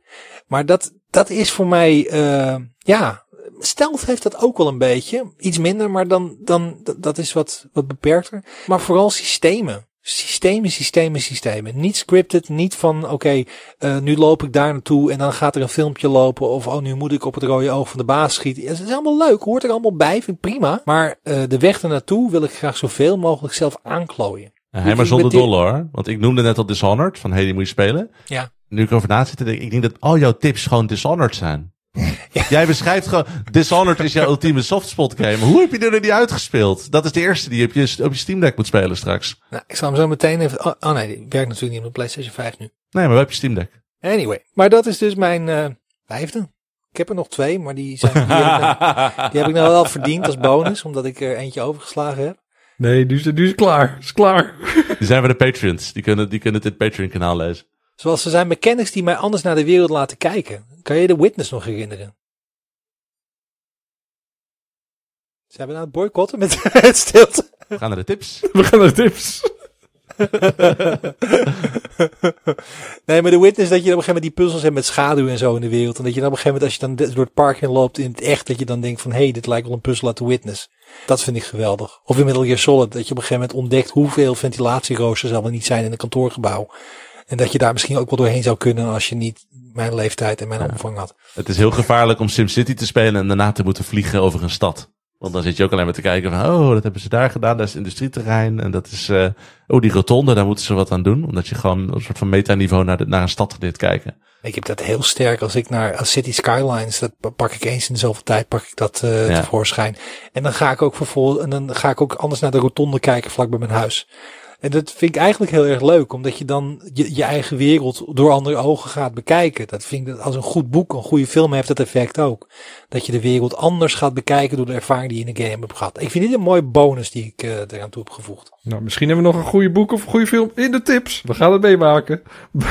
S3: Maar dat, dat is voor mij, eh, ja, Stealth heeft dat ook wel een beetje. Iets minder, maar dan, dan dat- dat is wat, wat beperkter. Maar vooral systemen. Systemen, systemen, systemen. Niet scripted, niet van oké, eh, nu loop ik daar naartoe en dan gaat er een filmpje lopen. Of oh, nu moet ik op het rode oog van de baas schieten. Ja, Het is allemaal leuk, hoort er allemaal bij, vind ik prima. Maar eh, de weg ernaartoe wil ik graag zoveel mogelijk zelf aanklooien.
S4: Hij maar
S3: ik
S4: zonder dollar. Want ik noemde net al Dishonored. Van hey, die moet je spelen.
S3: Ja.
S4: Nu ik erover na zit, te denken, ik denk dat al jouw tips gewoon Dishonored zijn. Jij beschrijft gewoon, Dishonored is jouw ultieme softspot game. Hoe heb je er niet uitgespeeld? Dat is de eerste die je op je, op je Steam Deck moet spelen straks.
S3: Nou, ik zal hem zo meteen even. Oh, oh nee, die werkt natuurlijk niet op de PlayStation 5 nu.
S4: Nee, maar we heb je Steam Deck.
S3: Anyway, maar dat is dus mijn eh vijfde. Ik heb er nog twee, maar die, zijn, die, heb, ik nou, die heb ik nou wel verdiend als bonus, omdat ik er eentje overgeslagen heb.
S2: Nee, nu is, nu is het klaar. Is klaar.
S4: Die zijn voor de Patreons. Die kunnen, die kunnen dit Patreon kanaal lezen.
S3: Zoals er zijn mechanics die mij anders naar de wereld laten kijken. Kan je de Witness nog herinneren? Zijn we nou aan het boycotten met het stilte?
S4: We gaan naar de tips.
S2: We gaan naar tips.
S3: nee, maar de witness dat je op een gegeven moment die puzzels hebt met schaduw en zo in de wereld. En dat je dan op een gegeven moment als je dan de- door het park heen loopt in het echt, dat je dan denkt van hé, hey, dit lijkt wel een puzzel uit de witness. Dat vind ik geweldig. Of in Metal Gear Solid, dat je op een gegeven moment ontdekt hoeveel ventilatieroosters er wel niet zijn in een kantoorgebouw. En dat je daar misschien ook wel doorheen zou kunnen als je niet mijn leeftijd en mijn omvang had.
S4: Het is heel gevaarlijk om SimCity te spelen en daarna te moeten vliegen over een stad. Want dan zit je ook alleen maar te kijken van, oh, dat hebben ze daar gedaan. Dat is industrieterrein. En dat is, eh, oh, die rotonde, daar moeten ze wat aan doen. Omdat je gewoon op een soort van metaniveau naar, de, naar een stad gaat kijken.
S3: Ik heb dat heel sterk als ik naar als City Skylines, dat pak ik eens in zoveel tijd, pak ik dat
S4: Ja.
S3: tevoorschijn. En dan ga ik ook vervolgens, en dan ga ik ook anders naar de rotonde kijken vlak bij mijn huis. En dat vind ik eigenlijk heel erg leuk, omdat je dan je, je eigen wereld door andere ogen gaat bekijken. Dat vind ik dat als een goed boek, een goede film heeft dat effect ook. Dat je de wereld anders gaat bekijken door de ervaring die je in de game hebt gehad. Ik vind dit een mooie bonus die ik eh eraan toe heb gevoegd.
S2: Nou, misschien hebben we nog een goede boek of een goede film in de tips. We gaan het meemaken.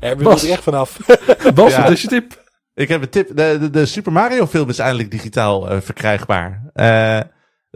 S3: Er
S2: Bas.
S3: moet er echt vanaf.
S2: Bas,
S4: Ja.
S2: wat is je tip?
S4: Ik heb een tip. De, de, de Super Mario film is eindelijk digitaal eh, verkrijgbaar. Eh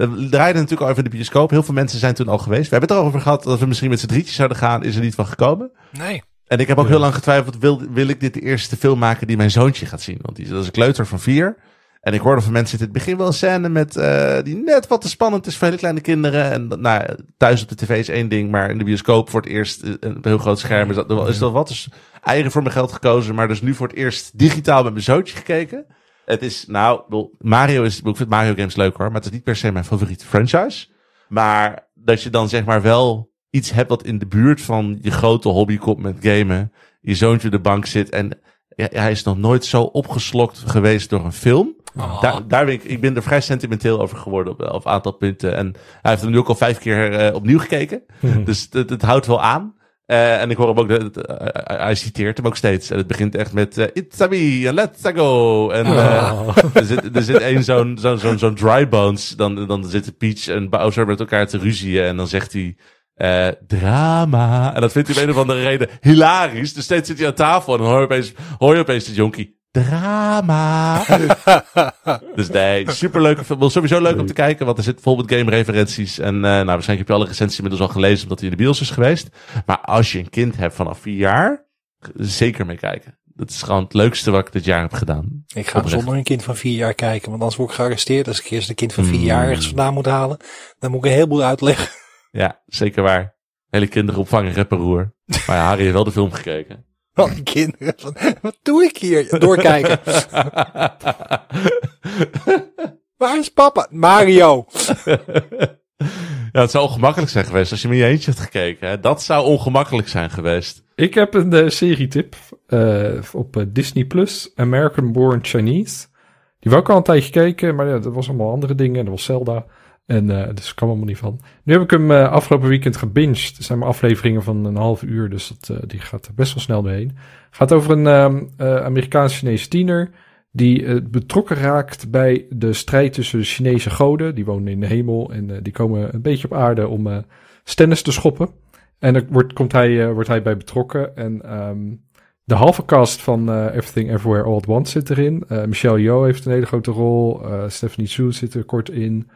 S4: we draaiden natuurlijk al even in de bioscoop. Heel veel mensen zijn toen al geweest. We hebben het erover gehad dat we misschien met z'n drietjes zouden gaan. Is er niet van gekomen.
S3: Nee.
S4: En ik heb ook heel lang getwijfeld, wil, wil ik dit de eerste film maken die mijn zoontje gaat zien? Want die, dat is een kleuter van vier. En ik hoorde van mensen in het begin wel een scène met, eh, die net wat te spannend is voor hele kleine kinderen. En nou, thuis op de tv is één ding, maar in de bioscoop voor het eerst eh, een heel groot scherm is dat, is dat wat. Dus eieren voor mijn geld gekozen, maar dus nu voor het eerst digitaal met mijn zootje gekeken. Het is, nou, bedoel, Mario is, ik vind Mario games leuk hoor, maar het is niet per se mijn favoriete franchise. Maar dat je dan zeg maar wel iets hebt wat in de buurt van je grote hobby komt met gamen. Je zoontje de bank zit en hij is nog nooit zo opgeslokt geweest door een film.
S3: Oh.
S4: Daar, daar ben ik, ik ben er vrij sentimenteel over geworden op, op een aantal punten. En hij heeft hem nu ook al vijf keer eh, opnieuw gekeken. dus het, het houdt wel aan. Eh, en ik hoor hem ook, dat eh, hij citeert hem ook steeds. En het begint echt met eh, It's a me, let's go. En eh, er zit, er zit één zo'n zo'n zo'n dry bones. Dan, dan zitten Peach en Bowser met elkaar te ruzieën. En dan zegt hij... drama. En dat vindt hij om een of andere reden hilarisch. Dus steeds zit hij aan tafel en dan hoor je opeens, hoor je opeens de jonkie. Drama. dus nee, superleuke film. Sowieso leuk om te kijken, want er zit vol met game referenties. En eh, nou, waarschijnlijk heb je alle recensies inmiddels al gelezen, omdat hij in de bios is geweest. Maar als je een kind hebt vanaf vier jaar, zeker mee kijken. Dat is gewoon het leukste wat ik dit jaar heb gedaan.
S3: Ik ga
S4: Oprecht.
S3: zonder een kind van vier jaar kijken, want anders word ik gearresteerd. Als ik eerst een kind van vier
S4: Mm.
S3: jaar ergens vandaan moet halen, dan moet ik een heleboel uitleggen.
S4: Ja, zeker waar. Hele kinderopvang, rapperoer. Maar ja, Harry heeft wel de film gekeken.
S3: Van die kinderen. Van, wat doe ik hier? Doorkijken. Waar is papa? Mario.
S4: ja, het zou ongemakkelijk zijn geweest als je met je eentje had gekeken. Hè? Dat zou ongemakkelijk zijn geweest.
S2: Ik heb een eh, serietip eh, op eh, Disney Plus, American Born Chinese. Die wou ik al een tijdje kijken, maar ja, er was allemaal andere dingen. Er was Zelda. En eh, dus kwam helemaal niet van. Nu heb ik hem eh, afgelopen weekend gebinged. Er zijn maar afleveringen van een half uur, dus dat, eh, die gaat best wel snel doorheen. gaat over een ehm, eh, Amerikaans-Chinese tiener die betrokken raakt bij de strijd tussen de Chinese goden. Die wonen in de hemel en die komen een beetje op aarde om stennis te schoppen. En er wordt, komt hij, wordt hij bij betrokken. En ehm, de halve cast van eh, Everything Everywhere All at Once zit erin. Eh, Michelle Yeoh heeft een hele grote rol. Eh, Stephanie Su zit er kort in.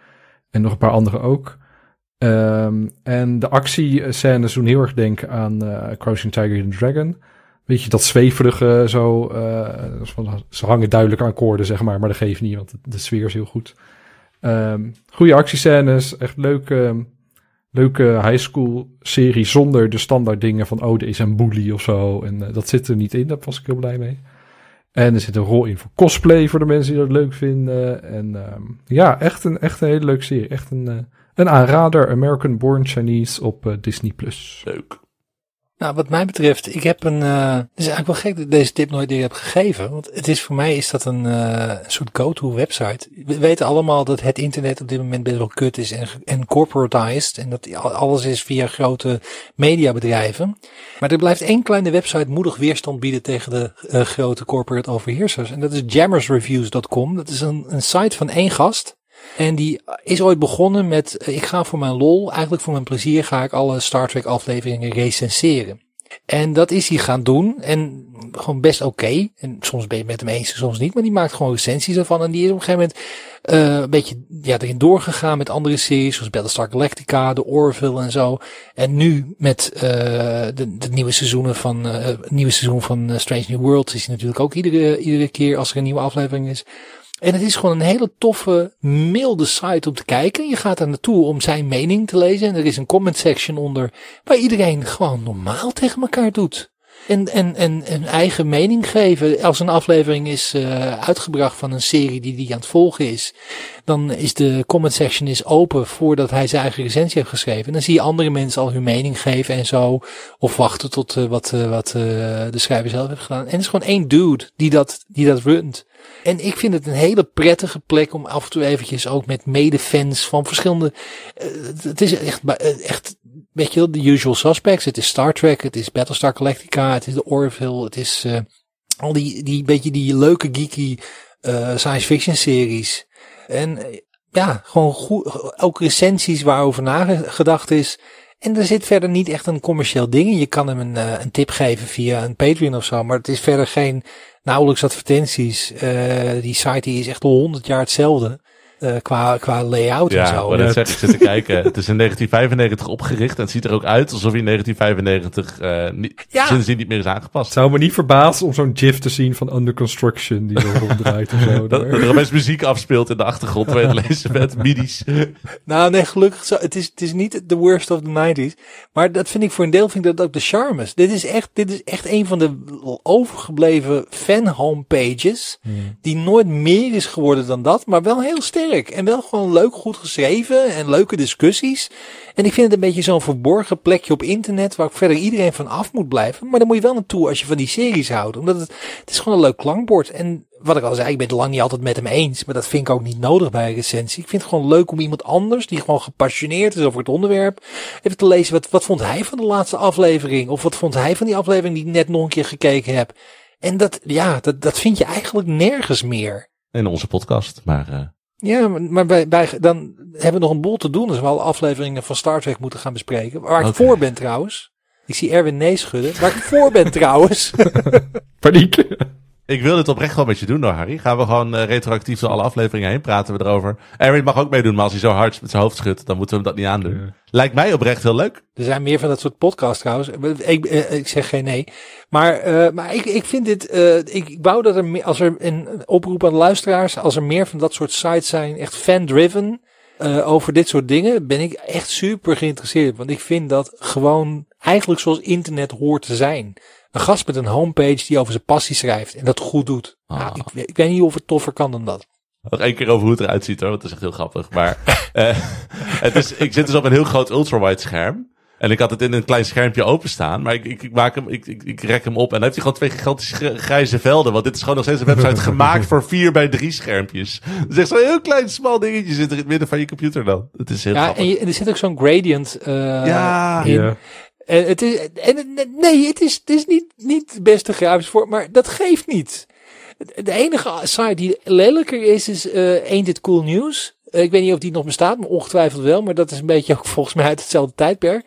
S2: En nog een paar anderen ook. Ehm, en de actiescènes doen heel erg denken aan eh Crouching Tiger and Dragon. Weet je, dat zweverige zo. eh, ze hangen duidelijk aan koorden, zeg maar. Maar dat geeft niet, want de, de sfeer is heel goed. Ehm goede actiescènes. Echt leuke, leuke high school serie zonder de standaard dingen van... oh, er is een bully of zo. En eh, dat zit er niet in. Daar was ik heel blij mee. En er zit een rol in voor cosplay voor de mensen die dat leuk vinden. En ehm, ja, echt een, echt een hele leuke serie. Echt een, eh, een aanrader. American Born Chinese op eh, Disney+. Plus.
S4: Leuk.
S3: Nou, wat mij betreft, ik heb een. eh het is eigenlijk wel gek dat ik deze tip nooit eerder heb gegeven. Want het is voor mij is dat een, een soort go-to website. We weten allemaal dat het internet op dit moment best wel kut is en, en corporatized. En dat alles is via grote mediabedrijven. Maar er blijft één kleine website moedig weerstand bieden tegen de eh, grote corporate overheersers. En dat is jammersreviews.com. Dat is een, een site van één gast. En die is ooit begonnen met, eh, ik ga voor mijn lol, eigenlijk voor mijn plezier, ga ik alle Star Trek afleveringen recenseren. En dat is hij gaan doen. En gewoon best oké. En soms ben je het met hem eens, soms niet. Maar die maakt gewoon recensies ervan. En die is op een gegeven moment eh, een beetje ja, erin doorgegaan met andere series. Zoals Battlestar Galactica, The Orville en zo. En nu met eh, de, de nieuwe seizoenen van, het nieuwe seizoen van Strange New Worlds. Is hij natuurlijk ook iedere, iedere keer als er een nieuwe aflevering is. En het is gewoon een hele toffe, milde site om te kijken. Je gaat er naartoe om zijn mening te lezen. En er is een comment section onder waar iedereen gewoon normaal tegen elkaar doet. En, en, en een eigen mening geven. Als een aflevering is uh, uitgebracht van een serie die die aan het volgen is. Dan is de comment section is open voordat hij zijn eigen recensie heeft geschreven. En dan zie je andere mensen al hun mening geven en zo. Of wachten tot uh, wat, uh, wat de schrijver zelf heeft gedaan. En het is gewoon één dude die dat, die dat runt. En ik vind het een hele prettige plek om af en toe eventjes ook met medefans van verschillende. Uh, het is echt, uh, echt, weet je wel, de usual suspects. Het is Star Trek, het is Battlestar Galactica, het is de Orville, het is uh, al die, die beetje die leuke geeky science fiction series. En ja, gewoon goed, ook recensies waarover nagedacht is. En er zit verder niet echt een commercieel ding in. Je kan hem een, uh, een tip geven via een Patreon of zo, maar het is verder geen nauwelijks advertenties. Uh, die site die is echt al honderd jaar hetzelfde. Eh, qua, qua layout en
S4: Ja,
S3: zo.
S4: maar dat zeg ik zit te kijken. Het is in 1995 opgericht en het ziet er ook uit alsof hij in 1995 eh niet,
S3: Ja.
S4: sindsdien niet meer is aangepast.
S2: zou me niet verbazen om zo'n gif te zien van Under Construction die er ronddraait of zo.
S4: Dat, er opeens muziek afspeelt in de achtergrond terwijl je het lezen bent, midi's.
S3: Nou, nee, gelukkig. Zo, het, is, het is niet the worst of the 90s. Maar dat vind ik voor een deel vind ik dat ook de charmes. Dit is echt, dit is echt een van de overgebleven fan homepages. Die nooit meer is geworden dan dat. Maar wel heel sterk. En wel gewoon leuk, goed geschreven. En leuke discussies. En ik vind het een beetje zo'n verborgen plekje op internet. Waar verder iedereen van af moet blijven. Maar daar moet je wel naartoe als je van die series houdt. Omdat het, het is gewoon een leuk klankbord. En wat ik al zei, ik ben het lang niet altijd met hem eens. Maar dat vind ik ook niet nodig bij een recensie. Ik vind het gewoon leuk om iemand anders, die gewoon gepassioneerd is over het onderwerp, even te lezen. Wat, wat vond hij van de laatste aflevering? Of wat vond hij van die aflevering die ik net nog een keer gekeken heb? En dat, ja, dat, dat vind je eigenlijk nergens meer.
S4: In onze podcast. Maar eh,
S3: Ja, maar- bij, bij, dan hebben we nog een boel te doen. Dus we alle afleveringen van Star Trek moeten gaan bespreken. Waar ik voor ben trouwens. Ik zie Erwin nee schudden. Waar ik voor ben trouwens.
S2: Paniek.
S4: Ik wil dit oprecht wel met je doen hoor, Harry. Gaan we gewoon eh, retroactief door alle afleveringen heen praten we erover. Erwin mag ook meedoen, maar als hij zo hard met zijn hoofd schudt, dan moeten we hem dat niet aandoen.
S2: Ja.
S4: Lijkt mij oprecht heel leuk.
S3: Er zijn meer van dat soort podcasts trouwens. Ik, eh, ik zeg geen nee. Maar, eh, maar ik, ik vind dit. eh, ik, ik wou dat er meer. Als er een oproep aan de luisteraars. Als er meer van dat soort sites zijn. Echt fan-driven. eh, over dit soort dingen. Ben ik echt super geïnteresseerd. Want ik vind dat gewoon. Eigenlijk zoals internet hoort te zijn. Een gast met een homepage die over zijn passie schrijft. En dat goed doet.
S4: Ah.
S3: Nou, ik, ik weet niet of het toffer kan dan dat.
S4: Nog één keer over hoe het eruit ziet hoor, want het is echt heel grappig. Maar eh, het is, ik zit dus op een heel groot ultrawide scherm. En ik had het in een klein schermpje openstaan. Maar ik, ik, ik maak hem, ik, ik, ik rek hem op. En dan heeft hij gewoon twee gigantische gr- grijze velden. Want dit is gewoon nog steeds een website gemaakt voor 4 bij 3 schermpjes. Dus echt zo'n heel klein smal dingetje zit er in het midden van je computer dan. Het is heel
S3: Ja,
S4: grappig.
S3: en, je, en er zit ook zo'n gradient. eh,
S4: Ja.
S3: in.
S2: Ja.
S3: En het is, en het- nee, het is, het is niet, niet de beste grafisch voor, maar dat geeft niet. De enige site die lelijker is, is eh Ain't It Cool News. Eh, ik weet niet of die nog bestaat, maar ongetwijfeld wel. Maar dat is een beetje ook volgens mij uit hetzelfde tijdperk.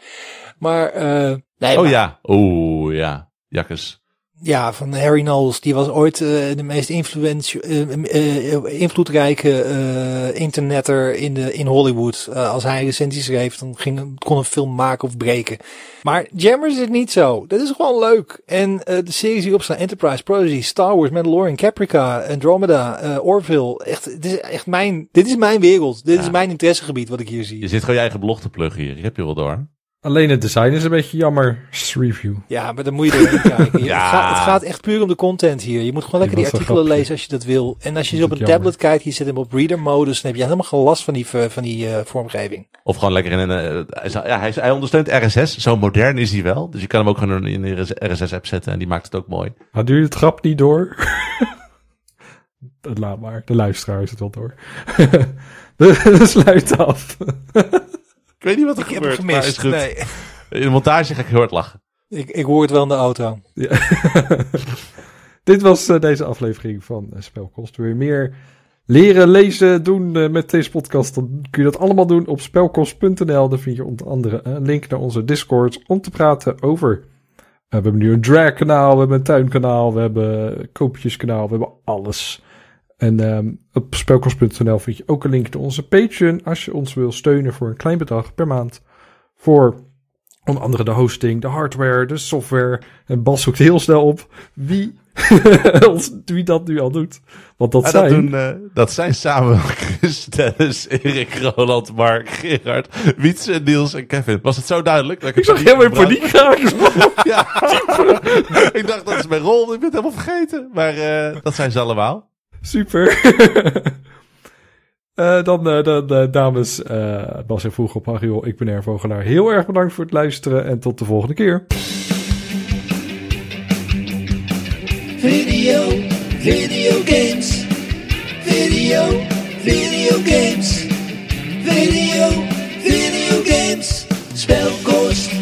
S3: Maar, eh nee,
S4: Oh
S3: maar-
S4: ja, oeh ja. Jakkes.
S3: Ja, van Harry Knowles. Die was ooit eh, de meest eh, invloedrijke eh, internetter in, de, in Hollywood. Als hij recensies schreef, dan ging, kon een film maken of breken. Maar Jammers is het niet zo. Dat is gewoon leuk. En de series die erop staan, Enterprise, Prodigy, Star Wars, Mandalorian, Caprica, Andromeda, Orville. Echt, dit is echt mijn, dit is mijn wereld. Dit
S4: Ja.
S3: is mijn interessegebied wat ik hier zie.
S4: Je zit gewoon je eigen blog te pluggen hier. Ik heb je wel door.
S2: Alleen het design is een beetje jammer. Review.
S3: Ja, maar dan moet je erin kijken.
S4: Ja.
S3: Het, gaat, het gaat echt puur om de content hier. Je moet gewoon lekker die artikelen
S2: grapje.
S3: lezen als je dat wil. En als je
S2: Dat
S3: op
S2: is
S3: een
S2: jammer.
S3: tablet kijkt, je zet hem op reader modus, dan heb je helemaal geen last van die, eh, van die eh, vormgeving.
S4: Of gewoon lekker in een... eh, ja, hij, ondersteunt RSS. Zo modern is hij wel. Dus je kan hem ook gewoon in een RSS-app zetten. En die maakt het ook mooi.
S2: Hadden jullie het grap niet door? Dat Laat maar, de luisteraar is het wel door. De sluit af.
S4: Ik weet niet wat er
S3: Ik heb
S4: gebeurt,
S3: gemist.
S4: is goed.
S3: Nee.
S4: In de montage ga ik heel hard lachen.
S3: Ik, ik hoor het wel in de auto.
S2: Ja. Dit was eh, deze aflevering van uh, Spelkost. Wil je meer leren, lezen, doen eh, met deze podcast? Dan kun je dat allemaal doen op spelkost.nl. Daar vind je onder andere een link naar onze Discord om te praten over. eh, we hebben nu een drag kanaal, we hebben een tuinkanaal, we hebben een koopjeskanaal, we hebben alles. En ehm, op spelkost.nl vind je ook een link naar onze Patreon als je ons wil steunen voor een klein bedrag per maand. Voor onder andere de hosting, de hardware, de software. En Bas zoekt heel snel op wie, ons- wie dat nu al doet. Want dat
S4: En
S2: zijn...
S4: dat, doen, eh, dat zijn samen Chris, Dennis, Erik, Roland, Mark, Gerard, Wietse, Niels en Kevin. Was het zo duidelijk? Dat
S2: ik zag helemaal in paniek.
S4: Ja. ik dacht dat is mijn rol, ik ben het helemaal vergeten. Maar eh, dat zijn ze allemaal.
S2: Super. Eh, dan, eh, dan eh, dames Bas en Vroeg op Hariol, ik ben Er Vogelaar. Heel erg bedankt voor het luisteren en tot de volgende keer.
S1: Video, video games. Video, video games. Video, video games. Spelkost.